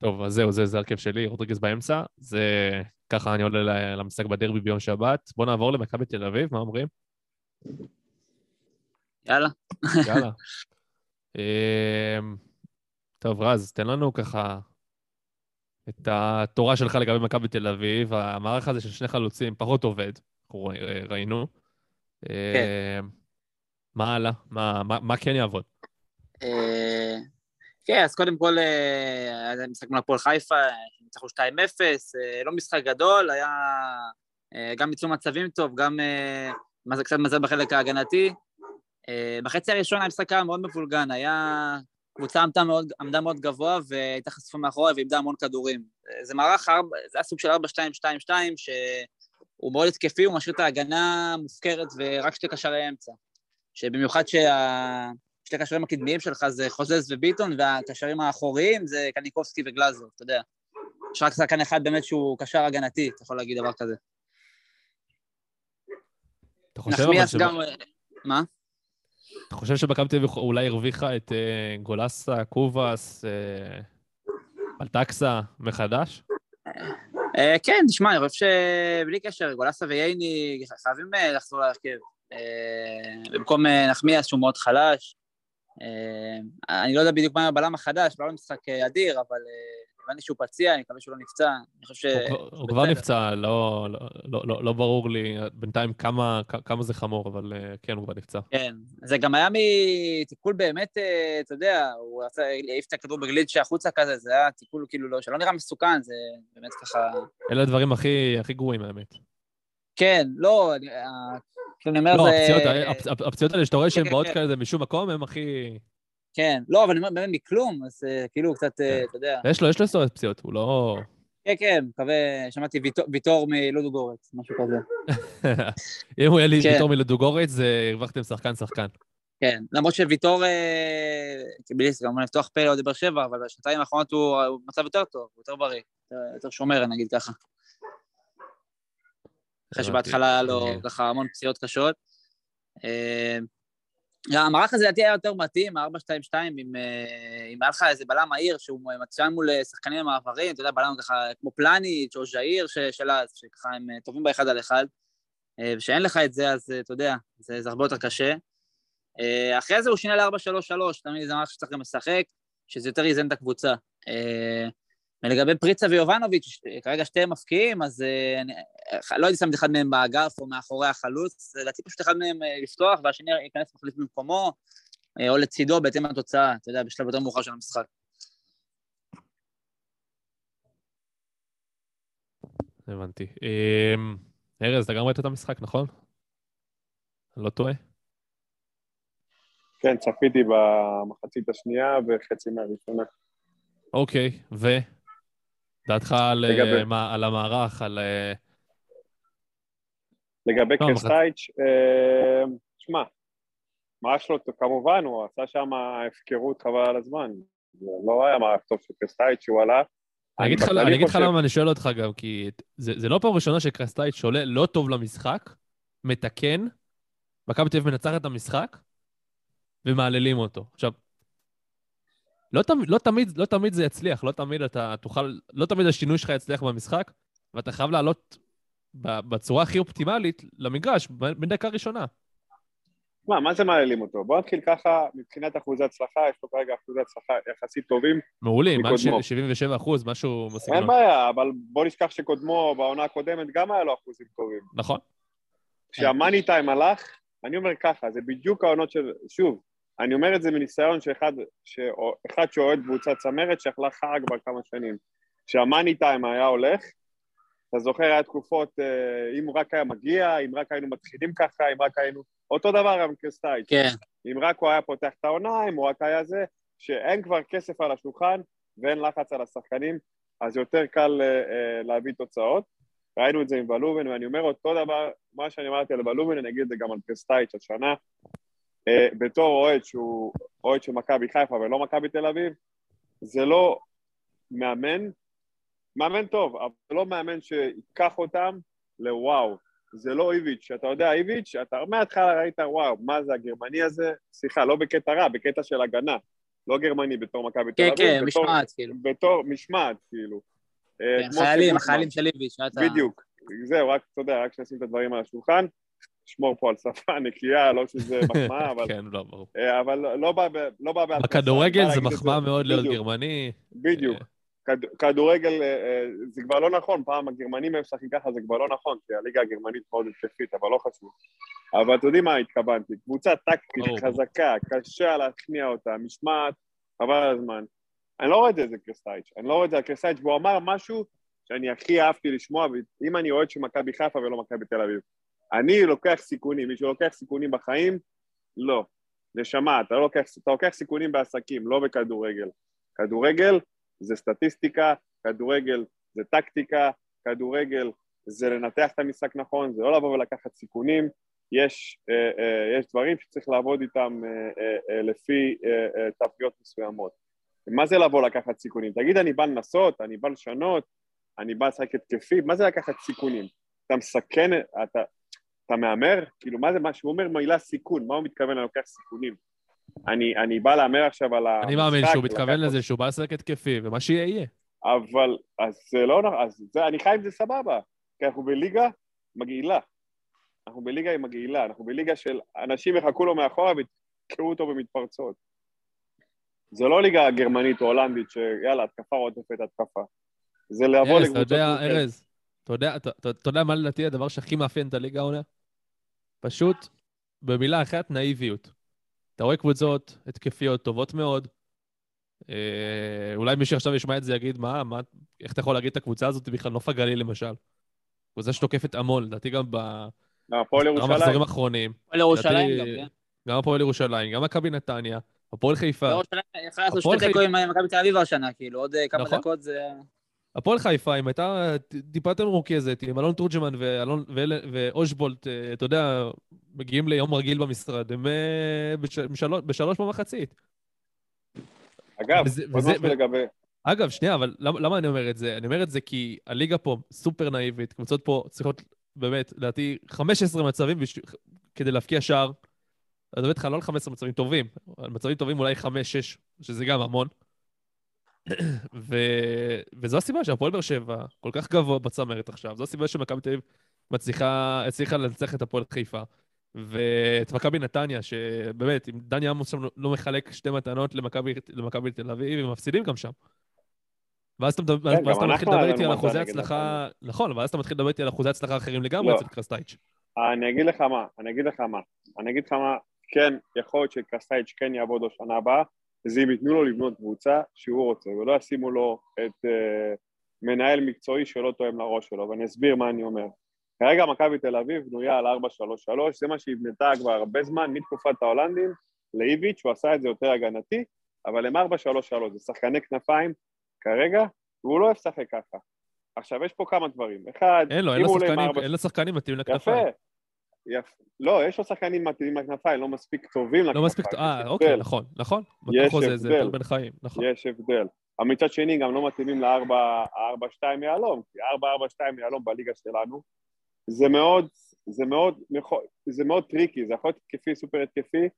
טוב, אז זהו, זה הרכב שלי, רודריגז באמצע. זה... ככה אני עולה למשחק בדרבי ביום שבת. בואו נעבור למכבי תל אביב, מה אומרים? יאללה. יאללה. [LAUGHS] אה, טוב, רז, תן לנו ככה את התורה שלך לגבי מכבי תל אביב. המערך הזה של שני חלוצים פחות עובד, אנחנו ראינו. אה, מה הלאה? מה- מה מה כן יעבוד? אה, כן, אז קודם כל, אה, היה משחק מול הפועל חיפה, ניצחו 2-0, אה, לא משחק גדול, היה גם ניצול מצבים טוב, גם קצת מזל בחלק ההגנתי. אה, בחצי הראשון המשחק היה מאוד מבולגן, היה... קבוצה עמדה מאוד, עמדה מאוד גבוה והייתה חשופה מאחורה ואיבדה המון כדורים. אה, זה מערך, ארבע- זה היה סוג של 4-2-2-2, שהוא מאוד התקפי, הוא משאיר את ההגנה מופקרת ורק שתי קשרי אמצע. שבמיוחד שה... שתי הקשרים הקדמיים שלך זה חוזז וביטון, והקשרים האחוריים זה קניקובסקי וגלאזר, אתה יודע. יש רק שחקן אחד באמת שהוא קשר הגנתי, אתה יכול להגיד דבר כזה. אתה חושב אבל נחמיאס שבא- גם... מה? אתה חושב שמכבי תל אביב אולי הרוויחה את אה, גולסה, קובאס, אה, בלטקסה מחדש? אה, כן, תשמע, אני חושב שבלי קשר, גולסה וייני חייבים לחזור להרכב. במקום נחמיאס שהוא מאוד חלש. אני לא יודע בדיוק מה הבלם החדש, לא משחק אדיר, אבל הבנתי שהוא פציע, אני מקווה שהוא לא נפצע. אני חושב ש... הוא כבר-. נפצע, לא- לא- לא- לא- לא ברור לי בינתיים כמה כמה זה חמור, אבל אה, כן, הוא כבר נפצע. כן, זה גם היה מטיפול באמת, אה, אתה יודע, הוא רצה להעיף את הכדור בגליץ' החוצה כזה, זה היה טיפול כאילו לא, שלא נראה מסוכן, זה באמת ככה... אלה הדברים הכי הכי גרועים, האמת. כן, לא, אני אה, כאילו אני אומר, לא, זה... הפ- הפציעות האלה שאתה רואה שהן כן, באות כן. כאלה משום מקום, הם הכי... כן, לא, אבל אני אומר, באמת מכלום, אז אה, כאילו קצת, אה, כן. אתה יודע... יש לו, יש לו היסטוריית פציעות, הוא לא... כן, כן, מקווה, שמעתי ויטור- ויטור מלודו גורץ, משהו כזה. [LAUGHS] אם הוא יהיה לי כן. ויתור מלדוגורץ, זה הרווחתם שחקן-שחקן. כן, למרות שוויטור, אה, קיביליסט, כמובן לפתוח פה לאוהדי באר שבע, אבל בשנתיים האחרונות הוא במצב יותר טוב, הוא יותר בריא, יותר- שומר, נגיד ככה. אחרי שבהתחלה היה לו מעניין. ככה המון פציעות קשות. המערך הזה לדעתי היה יותר מתאים, ה-4-2-2, אם אה, אם היה לך איזה בלם מהיר שהוא מצוין מול אה, שחקנים במעברים, אתה יודע, בלם ככה כמו פלניץ' או ז'איר של אז, שככה הם אה, טובים באחד על אחד, ושאין לך את זה, אז אתה יודע, זה זה הרבה יותר קשה. אחרי זה הוא שינה ל-4-3-3, תמיד זה מערך שצריך גם לשחק, שזה יותר איזן את הקבוצה. ולגבי פריצה ויובנוביץ', כרגע שתיהם מפקיעים, אז לא הייתי שם את אחד מהם באגף או מאחורי החלוץ, לדעתי פשוט אחד מהם אה, לפתוח, והשני ייכנס מחליף במקומו, אה, או לצידו בהתאם לתוצאה, אתה יודע, בשלב יותר מאוחר של המשחק. הבנתי. אמ, ארז, אתה גם ראית את המשחק, נכון? אני לא טועה? כן, צפיתי במחצית השנייה וחצי מהראשונה. אוקיי, ו? דעתך על, אה, מה- על המערך, על... לגבי לא, קרסטייץ', אה, שמע, מערך שלו, כמובן, הוא עשה שם הפקרות חבל על הזמן. זה לא היה מערך טוב של קרסטייץ' שהוא עלה. אני אגיד לך- למה אני שואל אותך גם, כי זה לא פעם ראשונה שקרסטייץ' עולה לא טוב למשחק, מתקן, מכבי תל אביב מנצחת את המשחק, ומהללים אותו. עכשיו, לא תמיד, לא, תמיד, לא תמיד זה יצליח, לא תמיד אתה תוכל, לא תמיד השינוי שלך יצליח במשחק, ואתה חייב לעלות בצורה הכי אופטימלית למגרש, בדקה ראשונה. מה, מה זה מעללים אותו? בוא נתחיל ככה, מבחינת אחוזי הצלחה, יש לו כרגע אחוזי הצלחה יחסית טובים. מעולים, מעל מקודמו. 77 אחוז, משהו אין בסגנון. בעיה, אבל בוא נשכח שקודמו בעונה הקודמת גם היה לו אחוזים טובים. נכון. כשהמאני טיים הלך, אני אומר ככה, זה בדיוק העונות של... שוב, אני אומר את זה מניסיון שאחד, שאחד שאוהד קבוצת צמרת שאכלה חרא כבר כמה שנים. כשהמאני טיים היה הולך, אתה זוכר, היה תקופות, אה, אם הוא רק היה מגיע, אם רק היינו מתחילים ככה, אם רק היינו... אותו דבר גם קרסטייץ'. כן, אם רק הוא היה פותח את העונה, אם הוא רק היה זה, שאין כבר כסף על השולחן ואין לחץ על השחקנים, אז יותר קל אה, אה, להביא תוצאות. ראינו את זה עם בלובן, ואני אומר אותו דבר, מה שאני אמרתי על בלובן, אני אגיד את זה גם על קרסטייץ' השנה. אה, בתור אוהד שהוא אוהד של מכבי חיפה ולא מכבי תל אביב, זה לא מאמן, מאמן טוב, אבל לא מאמן שיקח אותם לוואו. זה לא איביץ', אתה יודע, איביץ', אתה מההתחלה ראית, וואו, מה זה הגרמני הזה? סליחה, לא בקטע רע, בקטע של הגנה. לא גרמני בתור מכבי תל כן, אביב. כן, בתור- משמעת, כאילו. בתור משמעת, כאילו. אה, כן, חיילים. החיילים של איביץ', אתה... בדיוק. זהו, רק, אתה יודע, רק שנשים את הדברים על השולחן. שמור פה על שפה נקייה, לא שזה [LAUGHS] מחמאה, אבל... כן, לא, ברור. אה, אבל לא בא ב- לא בא בהתרסה. בכדורגל זה מחמאה מאוד להיות גרמני. בדיוק. כד- כדורגל, אה, אה, זה כבר לא נכון, פעם הגרמנים הם משחקים ככה, זה כבר לא נכון, כי הליגה הגרמנית מאוד התקפית, אבל לא חשוב. אבל אתם יודעים מה התכוונתי, קבוצה טקטית, ברור. חזקה, קשה להכניע אותה, משמעת, חבל על הזמן. אני לא רואה את זה אצל קרסטייץ', אני לא רואה את זה על קרסטייץ', והוא אמר משהו שאני הכי אהבתי לשמוע, ואם אני אוהד של מכבי חיפה ולא מכבי תל אביב. אני לוקח סיכונים, מישהו לוקח סיכונים בחיים? לא. נשמה, אתה לא לוקח, אתה לוקח סיכונים בעסקים, לא בכדורגל. כדורגל זה סטטיסטיקה, כדורגל זה טקטיקה, כדורגל זה לנתח את המשחק נכון, זה לא לבוא ולקחת סיכונים, יש, אה, אה, יש דברים שצריך לעבוד איתם אה, אה, אה, לפי אה, תפניות מסוימות. מה זה לבוא לקחת סיכונים? תגיד, אני בא לנסות, אני בא לשנות, אני בא לשחק התקפי, מה זה לקחת סיכונים? אתה מסכן, אתה, אתה מהמר? כאילו, מה זה מה שהוא אומר מילה סיכון? מה הוא מתכוון אני לוקח סיכונים? אני, אני בא להמר עכשיו על המשחק. אני מאמין שהוא מתכוון לזה שהוא בא לשחק התקפי, ומה שיהיה יהיה. אבל, אז זה לא נכון, אז זה, אני חי עם זה סבבה, כי אנחנו בליגה מגעילה. אנחנו בליגה עם מגעילה, אנחנו בליגה של אנשים יחכו לו מאחורה ויתקעו אותו במתפרצות. זה לא ליגה גרמנית או הולנדית שיאללה, התקפה רודפת התקפה. זה לבוא ארז, לקבוצות... ארז, אתה יודע, אתה אתה יודע מה לדעתי הדבר שהכי מאפיין את הליגה העונה? פשוט, במילה אחת, נאיביות. אתה רואה קבוצות התקפיות טובות מאוד. אה, אולי מי שעכשיו ישמע את זה יגיד, מה, מה, איך אתה יכול להגיד את הקבוצה הזאת בכלל נוף הגליל למשל? קבוצה שתוקפת המון, לדעתי גם ב- הפועל ירושלים. מחזורים האחרונים. הפועל ירושלים לדעתי- גם, כן. גם הפועל ירושלים, גם מכבי נתניה, הפועל חיפה. ירושלים יכלה לעשות הפועל שתי תיקו עם מכבי תל אביב השנה, כאילו, עוד אה, כמה נכון. דקות זה... הפועל חיפה, אם הייתה טיפה יותר מרוכזת, עם אלון תורג'מן ואלון- ואושבולט, אה, אתה יודע, מגיעים ליום רגיל במשרד, הם אה, בש- בשלוש- בשלוש במחצית. אגב, וזה- וזה- לגבי... אגב, שנייה, אבל למה, למה אני אומר את זה? אני אומר את זה כי הליגה פה סופר נאיבית, קבוצות פה צריכות, באמת, לדעתי, 15 מצבים בש... כדי להבקיע שער. אני מדבר איתך לא על 15 מצבים טובים, על מצבים טובים אולי 5-6, שזה גם המון. ו... וזו הסיבה שהפועל באר שבע כל כך גבוה בצמרת עכשיו, זו הסיבה שמכבי תל אביב מצליחה, הצליחה לנצח את הפועל חיפה. ואת מכבי נתניה, שבאמת, אם דני עמוס שם לא מחלק שתי מתנות למכבי תל אביב, הם מפסידים גם שם. ואז אתה, כן, ואז אתה מתחיל לדבר איתי על אחוזי הצלחה, נכון, ואז אתה מתחיל לדבר איתי על אחוזי הצלחה אחרים לגמרי לא. אצל קרסטייץ'. אני אגיד לך מה, אני אגיד לך מה. אני אגיד לך מה, כן, יכול להיות שקרסטייץ' כן יעבוד לו שנה הבאה, זה אם ייתנו לו לבנות קבוצה שהוא רוצה, ולא ישימו לו את uh, מנהל מקצועי שלא תואם לראש שלו, ואני אסביר מה אני אומר. כרגע מכבי תל אביב בנויה על 4-3-3, זה מה שהיא בנתה כבר הרבה זמן, מתקופת ההולנדים לאיביץ', הוא עשה את זה יותר הגנתי, אבל הם 4-3-3, זה שחקני כנפיים כרגע, והוא לא אוהב לשחק ככה. עכשיו, יש פה כמה דברים. אחד, אין לו, אין לו שחקנים, אין לו שחקנים מתאימים יפה. יפה. לא, יש לו שחקנים מתאימים לכנפיים, לא מספיק טובים לכנפיים. לא מספיק, יש אה, הבדל. אוקיי, נכון, נכון. יש בתוכו זה- הבדל. יותר בן חיים, נכון. יש הבדל. אבל מצד שני גם לא מתאימים ל-4-4-2 יהלום, כי 4-4-2 יהלום בליגה שלנו, זה מאוד, זה מאוד, זה מאוד tricky, זה יכול להיות התקפי, סופר התקפי,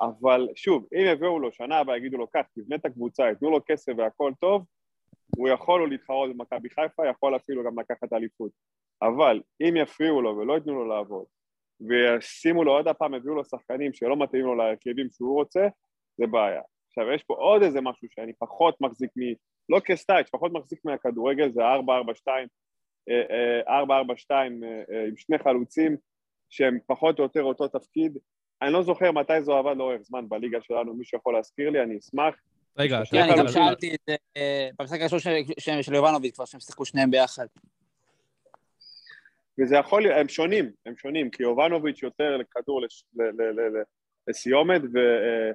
אבל שוב, אם יביאו לו שנה הבאה, יגידו לו, קח, תבנה את הקבוצה, יתנו לו כסף והכל טוב, הוא יכול לו להתחרות במכבי חיפה, יכול אפילו גם לקחת אליפות. אבל אם יפריעו לו ולא ייתנו לו לעבוד, וישימו לו עוד הפעם, יביאו לו שחקנים שלא מתאימים לו להרכבים שהוא רוצה, זה בעיה. עכשיו, יש פה עוד איזה משהו שאני פחות מחזיק מ... לא כסטייץ', פחות מחזיק מהכדורגל, זה 4-4-2, 4-4-2 עם שני חלוצים שהם פחות או יותר אותו תפיד. אני לא זוכר מתי זה עבד לאורך זמן בליגה שלנו, מישהו יכול להזכיר לי, אני אשמח. רגע, אני גם שאלתי את זה אה, במשחק הראשון של יובנוביץ', כבר שהם שיחקו שניהם ביחד. וזה יכול להיות, הם שונים, הם שונים, כי יובנוביץ' יותר לכדור לש- ל- ל- ל- ל- לסיומת, ו, אה,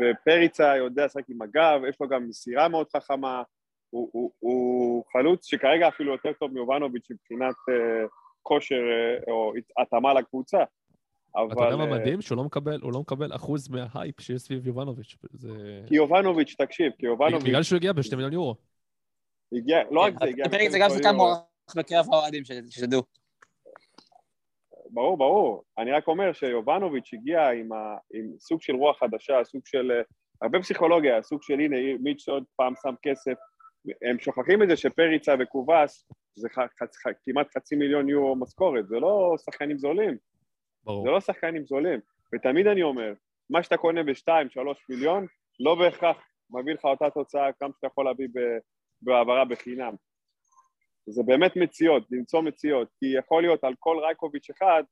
ופריצה יודע לשחק עם הגב, יש לו גם מסירה מאוד חכמה, הוא, הוא, הוא חלוץ שכרגע אפילו יותר טוב מיובנוביץ' מבחינת אה, כושר אה, או התאמה לקבוצה. אבל... אתה יודע מה אה, מדהים? שהוא לא מקבל, הוא לא מקבל אחוז מההייפ שיש סביב יובנוביץ'. זה... כי יובנוביץ', תקשיב, כי יובנוביץ' בגלל שהוא הגיע בשתי מיליון יורו. הגיע, לא רק זה, הגיע... פרק זה גם שחקן. מוערך בקרב האוהדים, שתדעו. ברור, ברור. אני רק אומר שיובנוביץ' הגיע עם, ה... עם סוג של רוח חדשה, סוג של... אה, הרבה פסיכולוגיה, סוג של הנה, מיץ' עוד פעם שם כסף. הם שוכחים את זה שפריצה וקובאס זה ח... חצ... ח... כמעט חצי מיליון יורו משכורת, זה לא שחקנים זולים, ברור. זה לא שחקנים זולים. ותמיד אני אומר, מה שאתה קונה בשתיים, שלוש מיליון, לא בהכרח מביא לך אותה תוצאה כמה שאתה יכול להביא ב... בהעברה בחינם. זה באמת מציאות, למצוא מציאות, כי יכול להיות על כל רייקוביץ' אחד,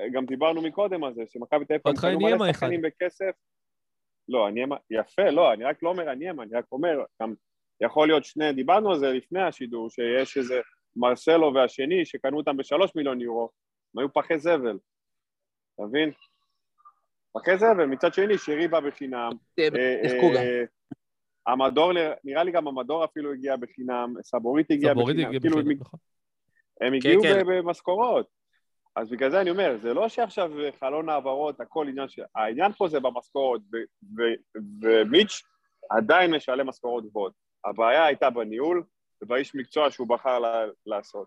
אה, גם דיברנו מקודם על זה, שמכבי תל אביב קנו מלא. שחקנים בכסף. לא, הניימה, יפה, לא, אני רק לא אומר הניימה, אני רק אומר, גם יכול להיות שני, דיברנו על זה לפני השידור, שיש איזה מרסלו והשני שקנו אותם בשלוש מיליון יורו, הם היו פחי זבל, אתה מבין? פחי זבל, מצד שני שירי בא בחינם, אה, שיחקו גם. המדור, נראה לי גם המדור אפילו הגיע בחינם, סבורית הגיע סבורידי בחינם, הגיע כאילו בחינם, הם- נכון. הם הגיעו כן. ב- במשכורות. אז בגלל זה אני אומר, זה לא שעכשיו חלון העברות, הכל עניין של... העניין פה זה במשכורות, ומיץ' עדיין משלם משכורות גבוהות. הבעיה הייתה בניהול ובאיש מקצוע שהוא בחר לעשות.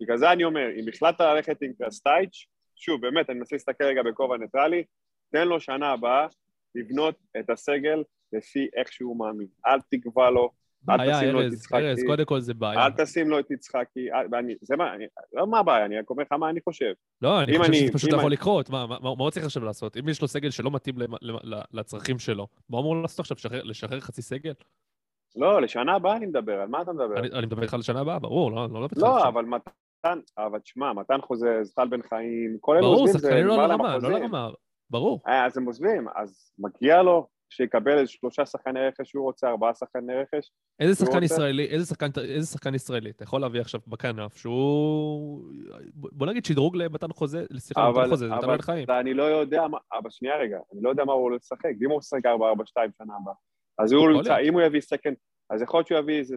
בגלל זה אני אומר, אם החלטת ללכת עם קרסטייץ', שוב, באמת, אני מנסה להסתכל רגע בכובע ניטרלי, תן לו שנה הבאה לבנות את הסגל לפי איך שהוא מאמין. אל תקבע לו, אל תשים לו את יצחקי. ארז, קודם כל זה בעיה. אל תשים לו את יצחקי, זה מה, לא מה הבעיה, אני רק אומר לך מה אני חושב. לא, אני חושב שזה פשוט לא יכול לקרות. מה, הוא צריך עכשיו לעשות? אם יש לו סגל שלא מתאים לצרכים שלו, מה הוא אמור לעשות עכשיו? לשחרר- חצי סגל? לא, לשנה הבאה אני מדבר, על מה אתה מדבר? אני מדבר איתך על שנה הבאה, ברור, לא לא לא, עכשיו. אבל מתן, אבל תשמע, מתן חוזה, טל בן חיים, כל ברור, עוזבים, זה שחקנים לא לרמה, לא. לרמה, ברור. אה, אז הם עוזבים, אז מגיע לו שיקבל איזה שלושה שחקני רכש שהוא רוצה, ארבעה שחקני רכש. איזה שחקן ישראלי, איזה שחקן, איזה שחקן ישראלי אתה יכול להביא עכשיו בכנף שהוא... בוא נגיד שדרוג למתן חוזה, סליחה, אבל- למתן חוזה, זה מתן אבל- חיים. ואני לא יודע מה, אבל שנייה רגע, אני לא יודע מה הוא הולך לשחק, אם הוא משחק 4-4-2 שנה הבאה, אז הוא נמצא. אם הוא יביא second, אז יכול להיות שהוא יביא איזה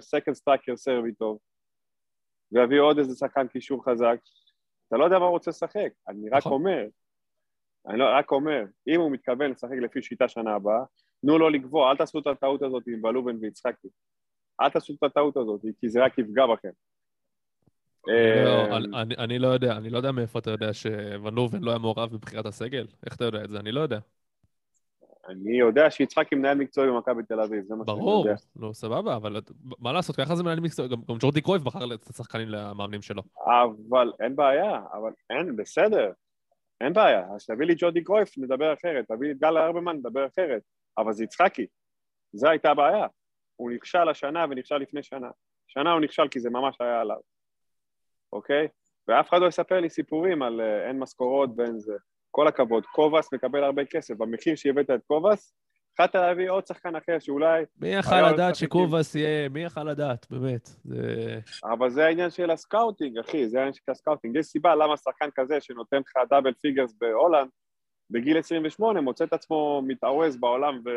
second striker סרבי טוב, ויביא עוד איזה שחקן קישור חזק, אתה לא יודע מה הוא רוצה לשחק, אני רק נכון. אומר, אני לא, רק אומר, אם הוא מתכוון לשחק לפי שיטה שנה הבאה, תנו לו לקבוע, אל תעשו את הטעות הזאת עם בלובן ויצחקי, אל תעשו את הטעות הזאת, כי זה רק יפגע בכם. אני לא- אה, אני- לא יודע, אני לא יודע מאיפה אתה יודע שלובן לא היה מעורב בבחירת הסגל. איך אתה יודע את זה? אני לא יודע. אני יודע שיצחקי מנהל מקצועי במכבי תל אביב, זה מה שאני ברור, יודע. נו, סבבה, אבל מה לעשות, ככה זה מנהלים מקצועי. גם גם ג'ורדי קרויף בחר את השחקנים למאמנים שלו. אבל אין בעיה, אבל אין, בסדר, אין בעיה. אז תביא לי ג'ודי קרויף, נדבר אחרת, תביא לי את גל ארבמן, נדבר אחרת. אבל זה יצחקי, זו הייתה הבעיה. הוא נכשל השנה ונכשל לפני שנה. שנה הוא נכשל כי זה ממש היה עליו, אוקיי? ואף אחד לא יספר לי סיפורים על אה, אין משכורות ואין זה. כל הכבוד, קובאס מקבל הרבה כסף. במחיר שהבאת את קובאס, יכולת להביא עוד שחקן אחר שאולי... מי יכל לדעת. שקובאס יהיה, מי יכל לדעת, באמת. זה... אבל זה העניין של ה scouting, אחי, זה העניין של ה scouting. יש סיבה למה שחקן כזה שנותן לך double figures בהולנד, בגיל 28 מוצא את עצמו מתארז בעולם ו...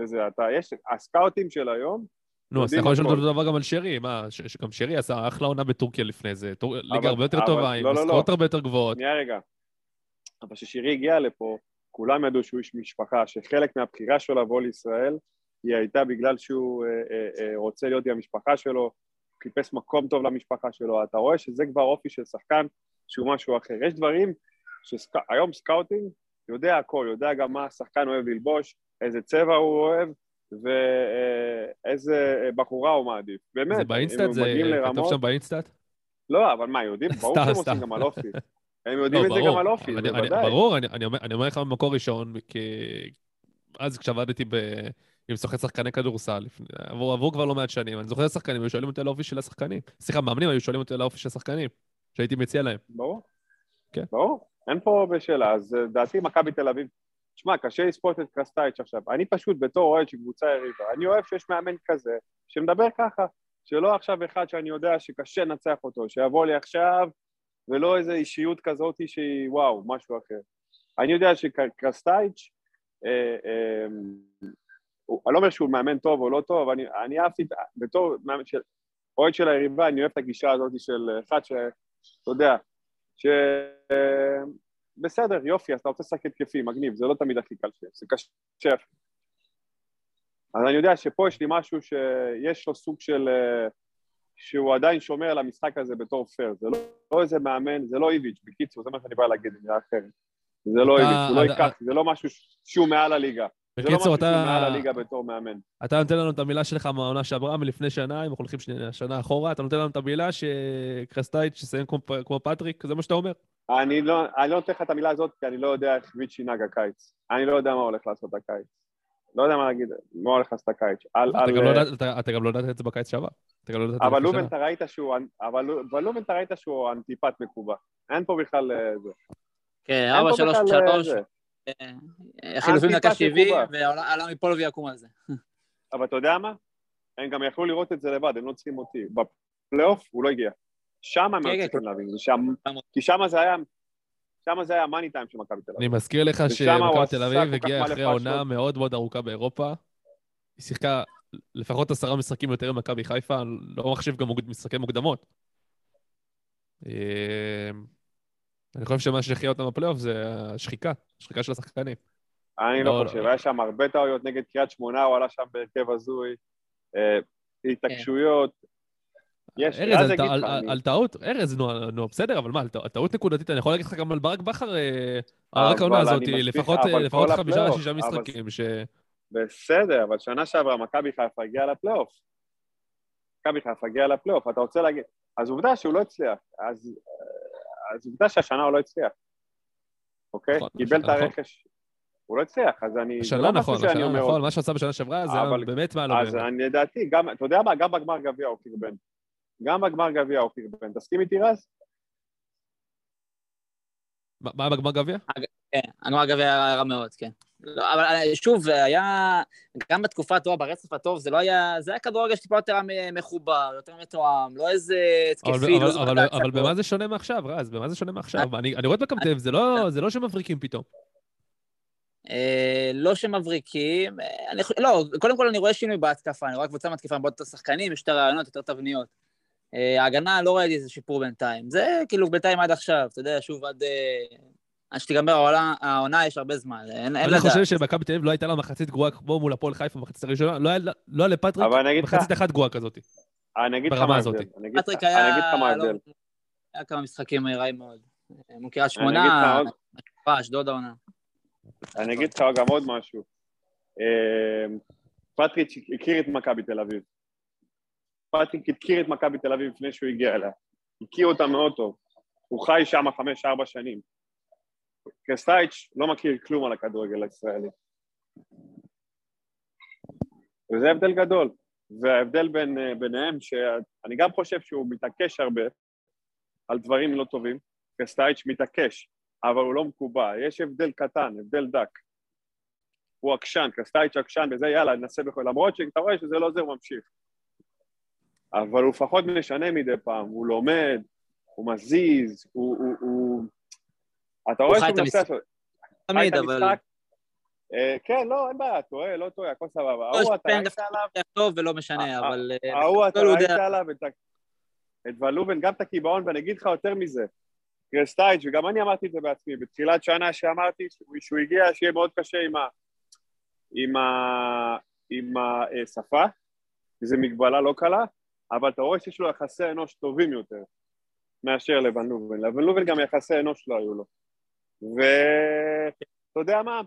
וזה, אתה, יש, הסקאוטים של היום, נו, אז אתה יכול לשאול. אותו דבר גם על שרי, מה, ש- שגם שרי עשה אחלה עונה בטורקיה לפני זה, טור- ליגה הרבה יותר טובה, עם לא, לא, לא. משכורות הרבה יותר גבוהות. שנייה רגע, אבל כששירי הגיע לפה, כולם ידעו שהוא איש משפחה, שחלק מהבחירה שלו לבוא לישראל, היא הייתה בגלל שהוא אה, אה, אה, רוצה להיות עם המשפחה שלו, חיפש מקום טוב למשפחה שלו, אתה רואה שזה כבר אופי של שחקן שהוא משהו אחר. יש דברים שהיום scouting יודע הכל, יודע גם מה השחקן אוהב ללבוש, איזה צבע הוא אוהב, ואיזה בחורה הוא מעדיף. באמת, זה באינסטאט? זה כתוב לרמות, שם באינסטאט? לא, אבל מה, יודעים? ברור שהם. עושים גם על אופי. הם יודעים לא, את זה. גם על אופי, אני- בוודאי. ברור, אני- אומר- לך ממקור ראשון, כי אז כשעבדתי עם סוכני שחקני כדורסל, עברו כבר לא מעט שנים, אני זוכר שחקנים, היו שואלים אותי על האופי של השחקנים. סליחה, מאמנים היו שואלים אותי על האופי של השחקנים, שהייתי מציע להם. ברור. כן. ברור, אין פה בשאלה. אז אה, דעתי מכבי תל אביב, תשמע, קשה לספוט את קרסטייץ' עכשיו. אני פשוט בתור אוהד של קבוצה יריבה, אני אוהב שיש מאמן כזה, שמדבר ככה, שלא עכשיו אחד שאני יודע שקשה לנצח אותו, שיבוא לי עכשיו, ולא איזו אישיות כזאת שהיא וואו, משהו אחר. אני יודע שקרסטייץ', אה, אה, הוא- אני לא אומר שהוא מאמן טוב או לא טוב, אני, אני אהבתי, בתור מאמן של, אוהד של היריבה, אני אוהב את הגישה הזאת של אחד שאתה יודע, ש... בסדר, יופי, אז אתה רוצה לשחק התקפי, מגניב, זה לא תמיד הכי קל שיש, זה קשה. אז אני יודע שפה יש לי משהו שיש לו סוג של... אה, שהוא עדיין שומר על המשחק הזה בתור פייר, זה לא, לא איזה מאמן, זה לא איביץ', בקיצור, זה מה שאני בא להגיד, במילה אחרת. זה לא אתה- איביץ', הוא לא אתה- ייקח, זה לא משהו שהוא מעל הליגה. זה לא משהו בקיצור, שהוא מעל אתה... הליגה בתור מאמן. אתה נותן לנו את המילה שלך מהעונה שעברה מלפני שנה, אם אנחנו הולכים שנה אחורה, אתה נותן לנו את המילה שקרסטייץ' יסיים כמו, פטריק, זה מה שאתה אומר? אני לא, אני לא נותן לך את המילה הזאת, כי אני לא יודע איך ויץ' ינהג הקיץ. אני לא יודע מה הולך לעשות הקיץ. לא יודע מה להגיד, מה הולך לעשות הקיץ. אתה גם לא ידעת- אתה- אתה גם לא ידעת את זה בקיץ שעבר. לא אבל לובן. אתה ראית שהוא, אבל אבל לובן, אתה ראית שהוא אנטיפט מקובע. אין פה בכלל אה, זה. כן, אין ארבע, פה שלוש, בכלל, אה, שלוש, זה. אה, חילופים דקה אנטיפט 70, מקובע. ועלה מפה ויקום על זה. אבל אתה יודע מה? הם גם יכלו לראות את זה לבד, הם לא צריכים אותי. בפלייאוף הוא לא הגיע. שם הם כן, היו כן, צריכים להבין, זה שם, כי שם זה היה, שם זה היה המאני טיים של מכבי תל אני אביב. מזכיר לך שמכבי תל אביב הגיעה אחרי. עונה מאוד מאוד ארוכה באירופה. היא שיחקה לפחות עשרה משחקים יותר ממכבי חיפה, לא מחשיב גם מוקד- משחקי מוקדמות. אה, אני חושב שמה שהכריע אותם בפלייאוף זה השחיקה, השחיקה של השחקנים. אני לא, לא לא. חושב, היה שם הרבה טעויות נגד קריית שמונה, הוא עלה שם בהרכב הזוי, אה, התעקשויות. יש, ארז, אז על, טעות, ארז, נו, בסדר, אבל מה, על, טע- על טעות נקודתית, אני יכול להגיד לך גם על ברק בכר, אה, על רק העונה הזאת, לך, לפחות, חמישה, שישה משחקים, ש... בסדר, אבל שנה שעברה מכבי חיפה הגיעה לפלייאוף. מכבי חיפה הגיעה לפלייאוף, אתה רוצה להגיד... אז עובדה שהוא לא הצליח. אז, אז עובדה שהשנה הוא לא הצליח. אוקיי? נכון, קיבל את נכון. הרכש. הוא לא הצליח, אז אני... השנה לא נכון, השנה נכון, מה שעשה בשנה שעברה זה באמת מעל אז ומעבר. אני לדעתי, אתה יודע מה? גם בגמר גביע הוא קרבן. גם בגמר גביע הוא קרבן. תסכים איתי רז? מה בגמר גביע? כן, הגמר הגביע היה רע מאוד, כן. לא, אבל אה, שוב, היה, גם בתקופה הטובה, ברצף הטוב, זה לא היה, זה היה כדורגל שטיפה יותר מחובר, יותר מתואם, לא איזה אבל- התקפי, אבל- לא זוכר אבל- אבל ההצגות. במה זה שונה מעכשיו, רז? במה זה שונה מעכשיו? אני אני רואה את אביב, זה לא- זה לא שמבריקים פתאום. אה, לא שמבריקים, אה, אני, לא, קודם כל אני רואה שינוי בהתקפה, אני רואה קבוצה מתקיפה עם הרבה יותר שחקנים, יש יותר רעיונות, יותר תבניות. אה, ההגנה, לא ראיתי איזה שיפור בינתיים. זה כאילו בינתיים עד עכשיו, אתה יודע, שוב, עד, אה, עד שתיגמר העונה, העונה יש הרבה זמן, אין, אין אני לדעת. חושב שמכבי תל אביב לא הייתה לה מחצית גרועה כמו מול הפועל חיפה במחצית הראשונה, לא היה לא היה לפטריק מחצית אחת גרועה כזאת. אני אגיד לך מה. ההבדל. לך- פטריק אני אגיד לך מה היה, לא. היה כמה משחקים רעים מאוד. אה, מול קריית שמונה, אשדוד העונה. אני אגיד לך גם עוד משהו. פטריק הכיר את מכבי תל אביב. פטריק הכיר את מכבי תל אביב לפני שהוא הגיע אליה. הכיר אותה מאוד טוב. הוא חי שם חמש-ארבע שנים. קרסטייץ' לא מכיר כלום על הכדורגל הישראלי. וזה הבדל גדול. וההבדל בין, אה, ביניהם, שאני גם חושב שהוא מתעקש הרבה על דברים לא טובים. קרסטייץ' מתעקש, אבל הוא לא מקובע. יש הבדל קטן, הבדל דק. הוא עקשן, קרסטייץ' עקשן, וזה יאללה, ננסה בכל... למרות שאתה רואה שזה לא זה, הוא ממשיך. אבל הוא לפחות משנה מדי פעם, הוא לומד, הוא מזיז, הוא... הוא, הוא... אתה רואה שהוא מנסה. חי תמיד, את אבל... אה, כן, לא, אין בעיה, טועה, לא טועה, הכל סבבה. לא, ההוא, אתה ראית עליו, טוב ולא משנה, אה, אבל... אה, ההוא, אתה הוא ראית עליו את ולובן, גם את הקיבעון, ואני אגיד לך יותר מזה. קרסטייץ', וגם אני אמרתי את זה בעצמי, בתחילת שנה שאמרתי שהוא- הגיע, שיהיה מאוד קשה עם ה... עם ה... עם השפה, זו מגבלה לא קלה, אבל אתה רואה שיש לו יחסי אנוש טובים יותר מאשר לבן לובן. לבן לובן גם יחסי אנוש לא היו לו. ואתה יודע מה,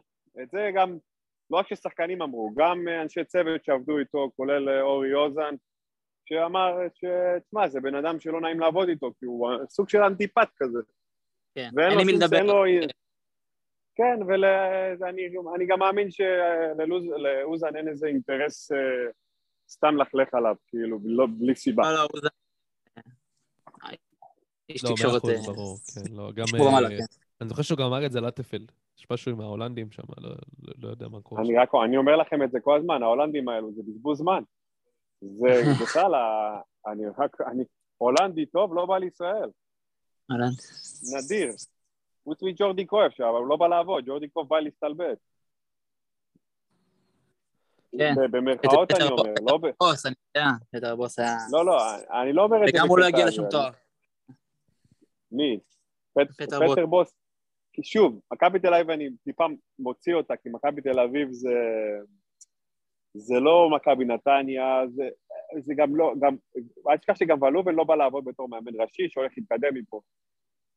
את זה גם, לא רק ששחקנים אמרו, גם אנשי צוות שעבדו איתו, כולל אורי אוזן, שאמר שתשמע, זה בן אדם שלא נעים לעבוד איתו, כי הוא סוג של אנטיפט כזה. כן, אין לי מי לדבר. לו- כן, ואני גם מאמין שלאוזן אין איזה אינטרס אה, סתם לכלך עליו, כאילו, לא- בלי סיבה. לא, לא, הוא זה... איש לא, מאה תקשורת... אחוז, אה, ברור, כן, לא, גם... אה, כן. אני זוכר שהוא גם אמר את זה לטפלד. יש משהו עם ההולנדים שם, לא- לא לא יודע מה קורה. אני רק, אני אומר לכם את זה כל הזמן, ההולנדים האלו, זה בזבוז זמן. זה [LAUGHS] בכלל, אני רק, אני, הולנדי טוב לא בא לישראל. נדיר. חוץ מג'ורדי קרויף שם, אבל הוא לא בא לעבוד, ג'ורדי קרויף בא להסתלבט. כן. במרכאות אני אומר, לא ב... בוס, אני יודע, פטר בוס היה... לא, לא, אני לא אומר את זה וגם הוא לא הגיע לשום תואר. מי? פט- פטר פטר בוס. כי שוב, מכבי תל אביב אני טיפה מוציא אותה, כי מכבי תל אביב זה... זה לא מכבי נתניה, זה, זה גם לא, גם, אל תשכח שגם ולובן לא בא לעבוד בתור מאמן ראשי שהולך להתקדם מפה.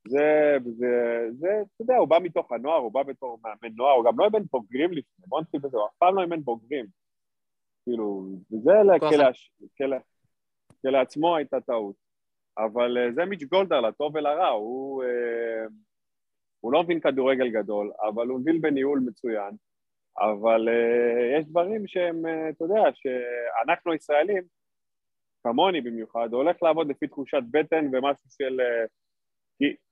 זה, זה, זה, אתה יודע, הוא בא מתוך הנוער, הוא בא בתור מאמן נוער, הוא גם לא אימן בוגרים לפני, בוא נתחיל בזה, הוא אף פעם לא אימן בוגרים. כאילו, זה כוח כלש, כל, כשלעצמו הייתה טעות. אבל אה, זה מיץ' גולדהר, לטוב ולרע, הוא, אה, הוא לא מבין כדורגל גדול, אבל הוא מבין בניהול מצוין. אבל אה, יש דברים שהם, אתה יודע, שאנחנו ישראלים, כמוני במיוחד, הולך לעבוד לפי תחושת בטן ומשהו של...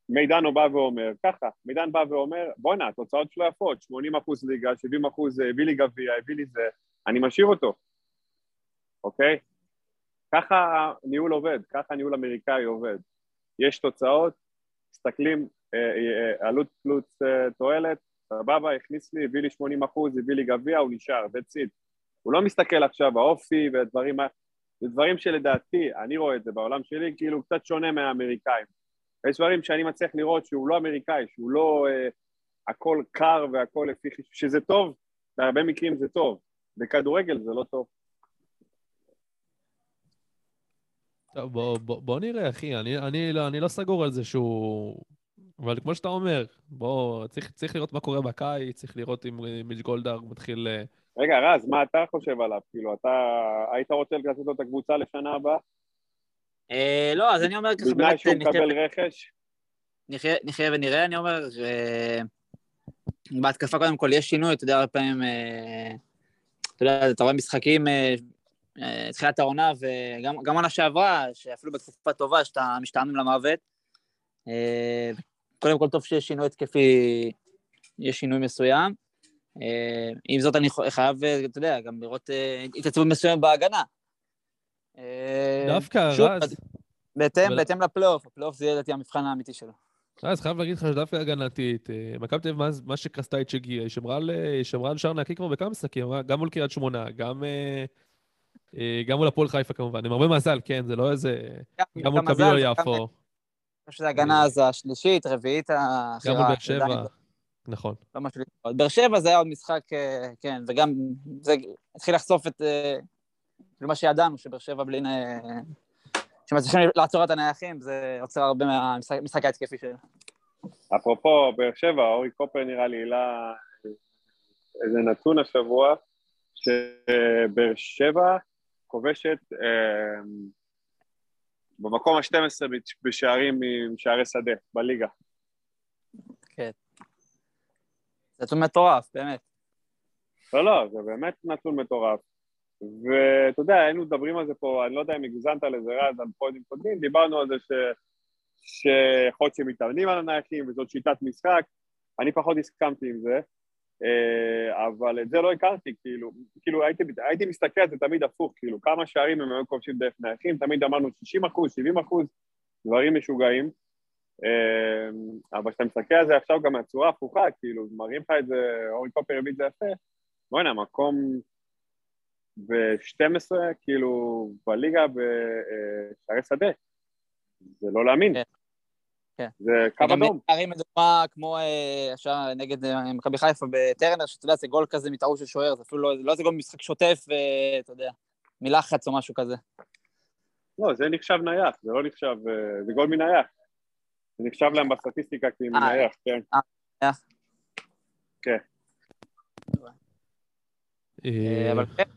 מידן בא ואומר, ככה, מידן בא ואומר, בואנה, התוצאות שלו יפות, 80 אחוז ליגה, 70 אחוז הביא לי גביע, הביא לי זה, אני משאיר אותו, אוקיי? ככה ניהול עובד, ככה ניהול אמריקאי עובד. יש תוצאות, מסתכלים, אה, אה, עלות פלוס אה, תועלת, סבבה, הכניס לי, הביא לי 80 אחוז, הביא לי גביע, הוא נשאר, that's it. הוא לא מסתכל עכשיו באופי ודברים, זה דברים שלדעתי, אני רואה את זה בעולם שלי, כאילו קצת שונה מהאמריקאים. יש דברים שאני מצליח לראות שהוא לא אמריקאי, שהוא לא אה, הכל קר והכל לפי חישוב, שזה טוב, בהרבה מקרים זה טוב, בכדורגל זה לא טוב. טוב, בוא, בוא, בוא נראה, אחי, אני, אני, לא, אני לא סגור על זה שהוא... אבל כמו שאתה אומר, בוא, צריך, צריך לראות מה קורה בקיץ, צריך לראות אם מיץ' גולדהר מתחיל... אה, רגע, רז, מה אתה חושב עליו? כאילו, אתה היית רוצה לעשות לו את הקבוצה לשנה הבאה? אה, לא, אז אני אומר ככה, בתנאי באמת, שהוא מקבל רכש? נחיה ונראה, אני אומר. בהתקפה קודם כל יש שינוי, אתה יודע, הרבה פעמים, אה, אתה יודע, אתה רואה משחקים, אה, תחילת העונה, וגם גם עונה שעברה, שאפילו בתקופה טובה, שאתה משתעמם למוות. קודם כל טוב שיש שינוי התקפי, יש שינוי מסוים. עם זאת, אני חייב, אתה יודע, גם לראות התעצבות מסוימת בהגנה. אה, דווקא, רז, בהתאם, לפלייאוף, הפלייאוף זה יהיה לדעתי המבחן האמיתי שלו. רז, חייב להגיד לך שדווקא הגנתית, אה, מכבי תל אביב, מאז- מאז שקרסטייץ' הגיע, היא שמרה על, אה, שער נקי כבר בכמה משחקים, גם מול קריית שמונה, גם, גם מול הפועל חיפה כמובן, עם הרבה מזל, כן, זה לא איזה... גם מול גם- יפו, אני חושב שזה הגנה אז השלישית, רביעית, גם מול באר שבע, נכון. לא משהו לקרוא. באר שבע זה היה עוד משחק, כן, וגם זה התחיל לחשוף את כאילו מה שידענו, שבאר שבע בלי... שמצליחים לעצור את הנייחים, זה עוצר הרבה מהמשחק ההתקפי שלו. אפרופו באר שבע, אורי קופר נראה לי העלה איזה נתון השבוע, שבאר שבע כובשת אה, במקום ה-12 בשערים עם שערי שדה בליגה. זה נתון מטורף, באמת. לא, לא, זה באמת נתון מטורף. ואתה יודע, היינו מדברים על זה פה, אני לא יודע אם הגזמת לזה רז, על פודים קודמים, דיברנו על זה ש... שיכול להיות שמתאמנים על הנייחים וזאת שיטת משחק, אני פחות הסכמתי עם זה, אה, אבל את זה לא הכרתי, כאילו, כאילו הייתי, הייתי מסתכל על זה תמיד הפוך, כאילו, כמה שערים הם היו כובשים דרך נייחים, תמיד אמרנו 60 אחוז, 70 אחוז, דברים משוגעים, אה, אבל כשאתה מסתכל על זה עכשיו גם מהצורה הפוכה, כאילו, מראים לך את זה, אורי קופר הביא את זה יפה, בוא'נה, מקום ב-12, כאילו, בליגה בשערי שדה. זה לא להאמין. כן. כן. זה קו גם אדום. פערים לדוגמה, כמו אה, השער נגד אה, מכבי חיפה בטרנר, שאתה יודע, זה גול כזה מטעות של שוער, זה אפילו לא, לא איזה גול משחק שוטף, אה, אתה יודע, מלחץ או משהו כזה. לא, זה נחשב נייח, זה לא נחשב, אה, זה גול מנייח. זה נחשב להם בסטטיסטיקה כמנייח, כן. אה, אבל כן,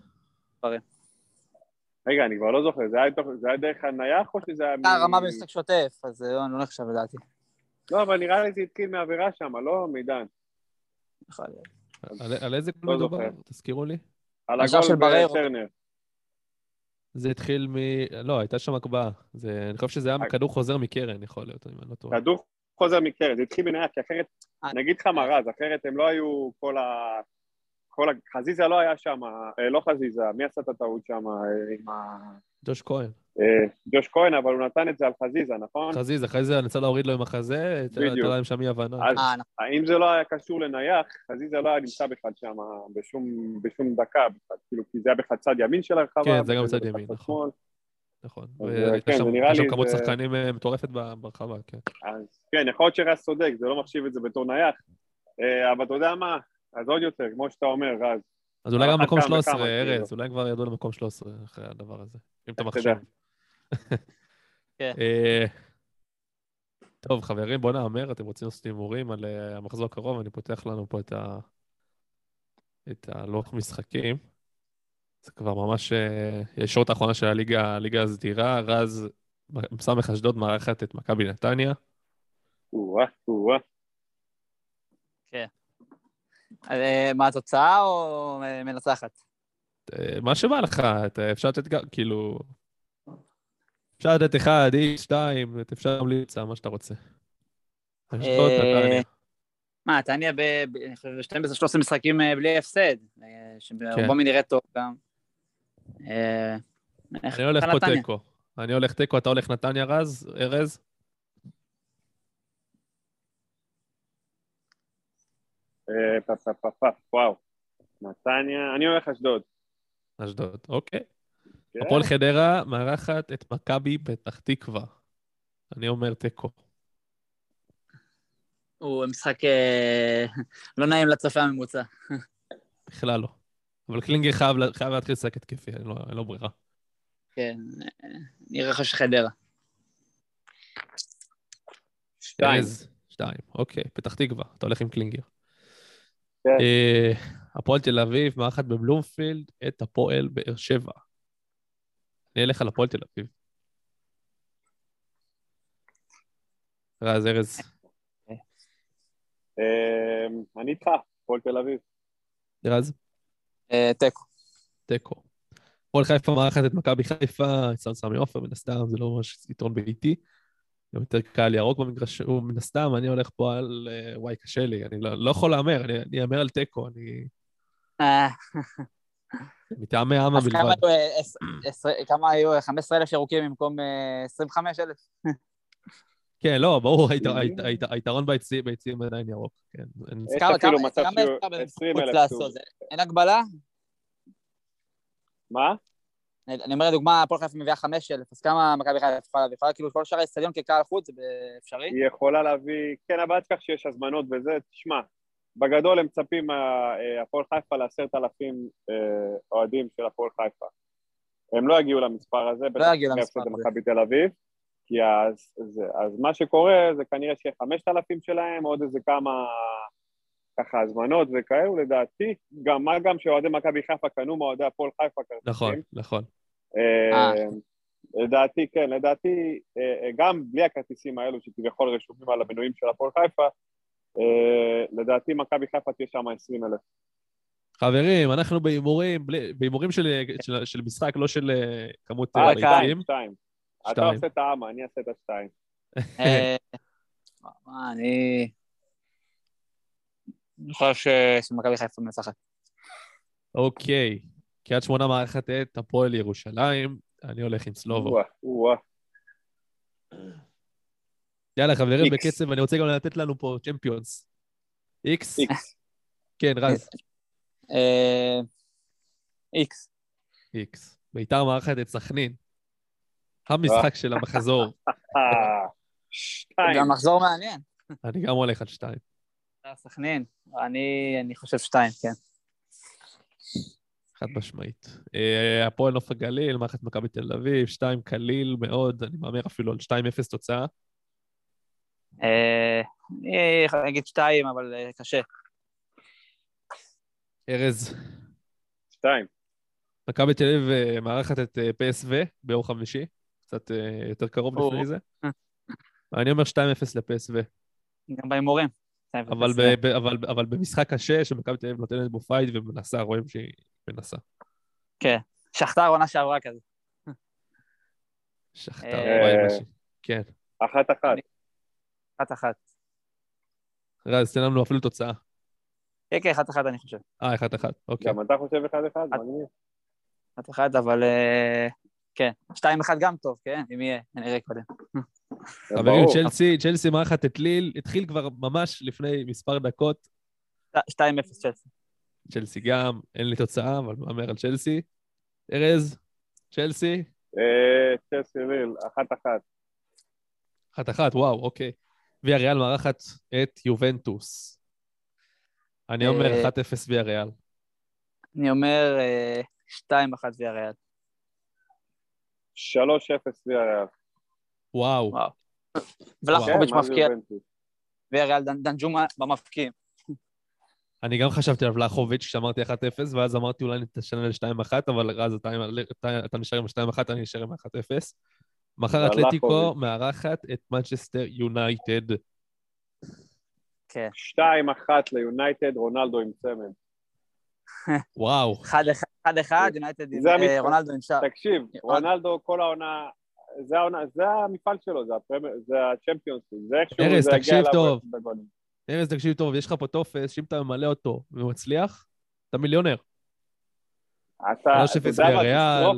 רגע, אני כבר לא זוכר, זה היה, תוך- זה היה דרך הנייח או שזה היה... הייתה מ- רמה במשחק שוטף, אז זה לא לא נחשב לדעתי. לא, אבל נראה לי זה התחיל מעבירה שם, לא מעידן. על, על איזה גול לא מדובר? זוכר. תזכירו לי. על של הגול בריירו. בטרנר. זה התחיל מ... לא, הייתה שם הקבעה. זה... אני חושב שזה היה אה. כדור חוזר מקרן, יכול להיות, אם אני לא טועה. כדור חוזר מקרן, זה התחיל מנייח, כי אחרת, אה. אני אגיד לך מה רז, אחרת הם לא היו כל ה... כל ה... חזיזה לא היה שם, אה, לא חזיזה, מי עשה את הטעות שם אה, עם ה... ג'וש כהן. אה, ג'וש כהן, אבל הוא נתן את זה על חזיזה, נכון? חזיז, אחרי זה ניסה להוריד לו עם החזה, בדיוק. להם שם אי הבנה. אז. האם זה לא היה קשור לנייח, חזיזה לא היה נמצא בכלל שם בשום, דקה בכלל, כאילו, כי זה היה בכלל צד ימין של הרחבה. כן, זה גם צד ימין, נכון. נכון. כן, שם זה נראה הייתה שם כמות שחקנים מטורפת ב- ברחבה, כן. אז כן, יכול להיות שרז צודק, זה לא מחשיב את זה בתור נייח, אבל אתה יודע מה, אז עוד יותר, כמו שאתה אומר, רז, אז אולי גם מקום כמה 13, וכמה, כאילו. ארז, אולי כבר ירדו למקום 13 אחרי הדבר הזה, אם אתה. תדע. כן. אה, טוב, חברים, בואו נאמר, אתם רוצים לעשות הימורים על אה, המחזור הקרוב, אני פותח לנו פה את ה... את הלוח משחקים. זה כבר ממש אה, ישורת האחרונה של הליגה, הליגה הסדירה. רז, סמך אשדוד מארחת את מכבי נתניה. או-אה, או-אה. אה, מה התוצאה או אה, מנצחת? אה, מה שבא לך, אפשר לתת גם, כאילו... אפשר לתת אחד, איקס, שתיים, אפשר גם להצעה, מה שאתה רוצה. אה. מה, ב- אני חושב ב-12-13 משחקים אה, בלי הפסד, אה, שברובו כן. נראה טוב גם. אה, אני הולך פה? תיקו. אני הולך תיקו, אתה הולך נתניה רז, ארז? פה, פה, פה, פה, וואו. נתניה, אני הולך אשדוד. אשדוד, אוקיי. כן? הפועל חדרה מארחת את מכבי פתח תקווה. אני אומר תיקו. הוא משחק אה, לא נעים לצופה הממוצע. בכלל לא. אבל קלינגר חייב לה- חייב להתחיל לשחק התקפי, אין לו- אין לו ברירה. כן, אה, אני רכש חדרה. שתיים. שתיים, אוקיי. פתח תקווה, אתה הולך עם קלינגר. כן. אה, הפועל תל אביב מארחת בבלומפילד את הפועל באר שבע. אני אלך על הפועל תל אביב. רז, ארז. אה, אני איתך, הפועל תל אביב. רז? אה, תיקו. תיקו. הפועל חיפה מארחת את מכבי חיפה, סמי עופר, מן הסתם, זה לא ממש יתרון ביתי. גם יותר קהל ירוק במגרש, הוא מן הסתם, אני הולך פה על... אה, וואי, קשה לי, אני לא, לא יכול להמר, אני אני אאמר על תיקו, אני... אה, מטעמי עמה אז כמה בלבד. אה, עשרה- כמה היו? 15,000 ירוקים במקום אה, 25,000? כן, לא, ברור, היתרון ביציעים עדיין ירוק, כן. יש אפילו מצב אפשר 20,000 בחוץ לעשות? סוג. זה- אין הגבלה? מה? אני אומר לדוגמה, הפועל חיפה מביאה 5,000, אז כמה מכבי חיפה יכולה להביא? יכולה כאילו כל שאר האצטדיון כקהל חוץ, זה אפשרי? היא יכולה להביא, כן, אבל אל תשכח שיש הזמנות וזה, תשמע, בגדול הם מצפים מהפועל חיפה לעשרת אלפים אה, אוהדים של הפועל חיפה. הם לא יגיעו למספר הזה, בטח יגיעו למספר הזה. למכבי תל אביב, כי אז, זה, אז מה שקורה זה כנראה שיהיה חמשת אלפים שלהם, עוד איזה כמה ככה הזמנות וכאלו, לדעתי, גם מה גם שאוהדי מכבי חיפה קנו מאוהדי הפועל חיפה כרטיסים. נכון, נכון. אה, אה. לדעתי, כן, לדעתי, אה, גם בלי הכרטיסים האלו שכביכול רשומים על המנויים של הפועל חיפה, לדעתי מכבי חיפה תהיה שם 20 אלף. חברים, אנחנו בהימורים, בהימורים של- של- של משחק, לא של כמות. ביצים. שתיים, שתיים. אתה. עושה את האמה, אני אעשה את השתיים. אני... אני חושב שמכבי חיפה מנצחת. אוקיי. קריית שמונה מארחת את הפועל ירושלים, אני הולך עם סלובו. וואה, וואה. יאללה, חברים, איקס. בקצב, אני רוצה גם לתת לנו פה צ'מפיונס. איקס? כן, רז. אה, איקס. איקס. ביתר מארחת את סכנין. המשחק של המחזור. אה, [LAUGHS] שתיים. גם מחזור מעניין. אני גם הולך על שתיים. סכנין. אני אני חושב שתיים, כן. חד משמעית. אה, הפועל נוף הגליל, מארחת מכבי תל אביב, שתיים קליל מאוד, אני מהמר אפילו על 2-0 תוצאה. אה, אני אגיד שתיים, אבל אה, קשה. ארז, שתיים. מכבי תל אביב מארחת את PSV ביום חמישי, קצת יותר קרוב. לפני זה. אני אומר 2-0 ל-PSV. גם בהימורים. אבל, ב- ב- אבל, אבל במשחק קשה, שמכבי תל אביב נותנת בו פייט ומנסה, רואים שהיא מנסה. שחטר עונה שעברה כזה. שחטר, וואי, מה ש- כן. אחת אחת. אחת אחת. רז, תן לנו אפילו תוצאה. כן, כן, אחת אחת אני חושב. אה, 1-1, אוקיי. גם אתה חושב אחד אחד? מגניב. אחת אחת, אבל אה, כן. שתיים אחד גם טוב, כן? אם יהיה, נראה קודם. חברים. צ'לסי, צ'לסי מארחת את ליל, התחיל כבר ממש לפני מספר דקות. שת- שתיים אפס צ'לסי. צ'לסי גם, אין לי תוצאה, אבל מהמר על צ'לסי. ארז, צ'לסי, אה, צ'לסי ליל, אחת אחת. אחת אחת, וואו, אוקיי. ויה ריאל מארחת את יובנטוס. אני אומר אה, 1-0 ויה ריאל. אני אומר אה, שתיים אחת ויה ריאל. שלוש אפס ויה ריאל. וואו. [LAUGHS] כן, ולחוביץ' מפקיע, יובנטוס? ויה ריאל דן- דנג'ומה במפקיעים. אני גם חשבתי על ולחוביץ' כשאמרתי 1-0, ואז אמרתי אולי נתשנה ל-2-1, אבל רז, אתה, נשאר עם 2-1, אני נשאר עם 1-0. מחר. אתלטיקו מארחת את מנצ'סטר יונייטד. כן. שתיים אחת ליונייטד, רונלדו עם צמד. [LAUGHS] וואו, אחד אחד, אחד יונייטד עם זה אה. רונלדו עם שער. תקשיב, יואב. רונלדו כל העונה, זה העונה, זה המפעל שלו, זה הפרמ- זה הצ'מפיונס, זה איכשהו זה יגיע תקשיב אליו. ארז, תקשיב טוב, יש לך פה טופס, שאם אתה ממלא אותו ומצליח, אתה מיליונר. אתה, אתה 3-0 יודע מה.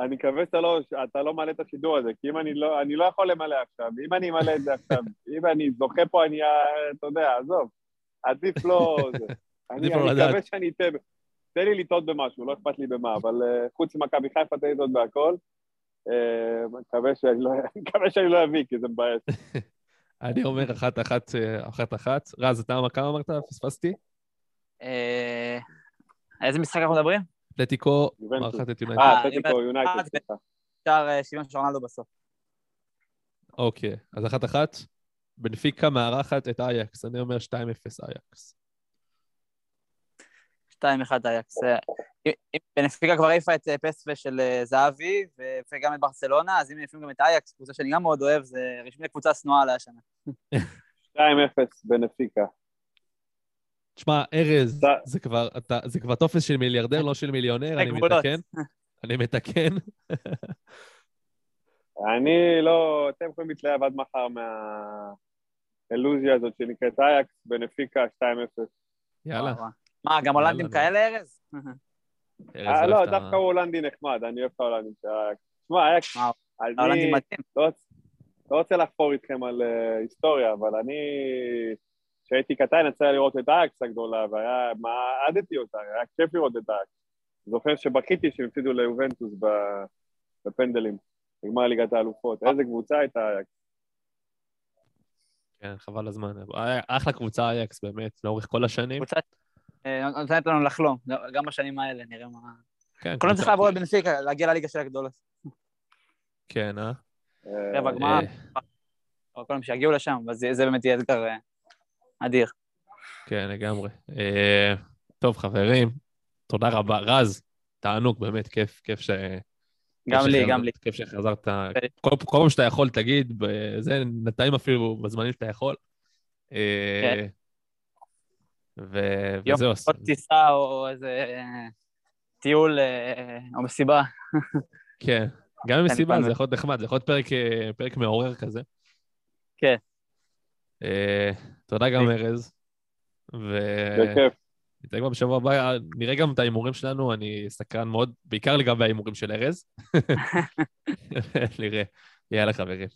אני מקווה שאתה לא, שאתה לא מעלה את השידור הזה, כי אם אני לא, אני לא יכול למלא עכשיו, אם אני אמלא את זה עכשיו, [LAUGHS] אם אני זוכה פה, אני, אה, אתה יודע, עזוב, עדיף לא... [LAUGHS] אני, עדיף לא אני. מקווה שאני אטעה, תן לי לטעות במשהו, לא אכפת לי במה, אבל אה, חוץ ממכבי חיפה תן לי לטעות בהכל. אה, מקווה שאני לא, [LAUGHS] מקווה שאני לא אביא, כי זה מבאס. [LAUGHS] אני אומר אחת אחת, אה, אחת אחת. רז, אתה כמה אמרת? פספסתי? אה, איזה משחק אנחנו מדברים? אתלטיקו יובנטוס. מארחת את יונייטד. אה, אתלטיקו יונייטד, סליחה. שער שוויון של רונלדו בסוף. אוקיי, אז אחת אחת. בנפיקה מארחת את אייקס, אני אומר 2-0 אייקס. שתיים אחד אייקס. אה, בנפיקה כבר העיפה את אה, פסווה של אה, זהבי, וגם את ברצלונה, אז אם יפים גם את אייקס, קבוצה שאני גם מאוד אוהב, זה רשמי לקבוצה שנואה עליה השנה. 2-0 בנפיקה. תשמע, ארז, זה כבר, אתה, זה כבר טופס של מיליארדר, לא של מיליונר, אני. מתקן. אני מתקן. [LAUGHS] אני לא... אתם יכולים להתלהב עד מחר מהאילוזיה הזאת שנקראת אייקס, בנפיקה 2-0. יאללה. מה, גם הולנדים כאלה, ארז? אה, לא, ה- דווקא הוא הולנדי נחמד, אני אוהב את ההולנדים של אייקס. תשמע, אייקס, אני. לא לא רוצה לחפור איתכם על אה, היסטוריה, אבל אני... כשהייתי קטן יצא לראות את אייקס הגדולה, והיה... מעדתי אותה, היה כיף לראות את אייקס. זוכר שבכיתי שהם הפסידו ליובנטוס ב- בפנדלים, נגמר ליגת האלופות. איזה קבוצה הייתה אייקס. כן, חבל הזמן. אחלה קבוצה אייקס, באמת, לאורך כל השנים. קבוצה אה, נותנת לנו לחלום, גם בשנים האלה, נראה מה... כן, קבוצה- צריך לעבור לבנפיקה, להגיע לליגה של הגדולות. כן, אה? אה, רבע גמר, אה, או כולם שיגיעו לשם, אבל זה זה באמת יהיה אתגר אה, אדיר. כן, לגמרי. אה, טוב, חברים, תודה רבה. רז, תענוג, באמת, כיף, כיף ש... גם לי, גם לי. כיף שחזרת. כל כל פעם שאתה יכול, תגיד, זה נתאים אפילו בזמנים שאתה יכול. אה, כן. ו- יום וזהו. עוד טיסה או איזה אה, טיול אה, או מסיבה. כן, גם עם מסיבה. זה יכול להיות נחמד, זה יכול להיות פרק, אה, פרק מעורר כזה. כן. אה, תודה גם, ארז. ו... בכיף. נתראה כבר בשבוע הבא, נראה גם את ההימורים שלנו, אני סקרן מאוד, בעיקר לגבי ההימורים של ארז. [LAUGHS] [LAUGHS] נראה. יאללה, חברים.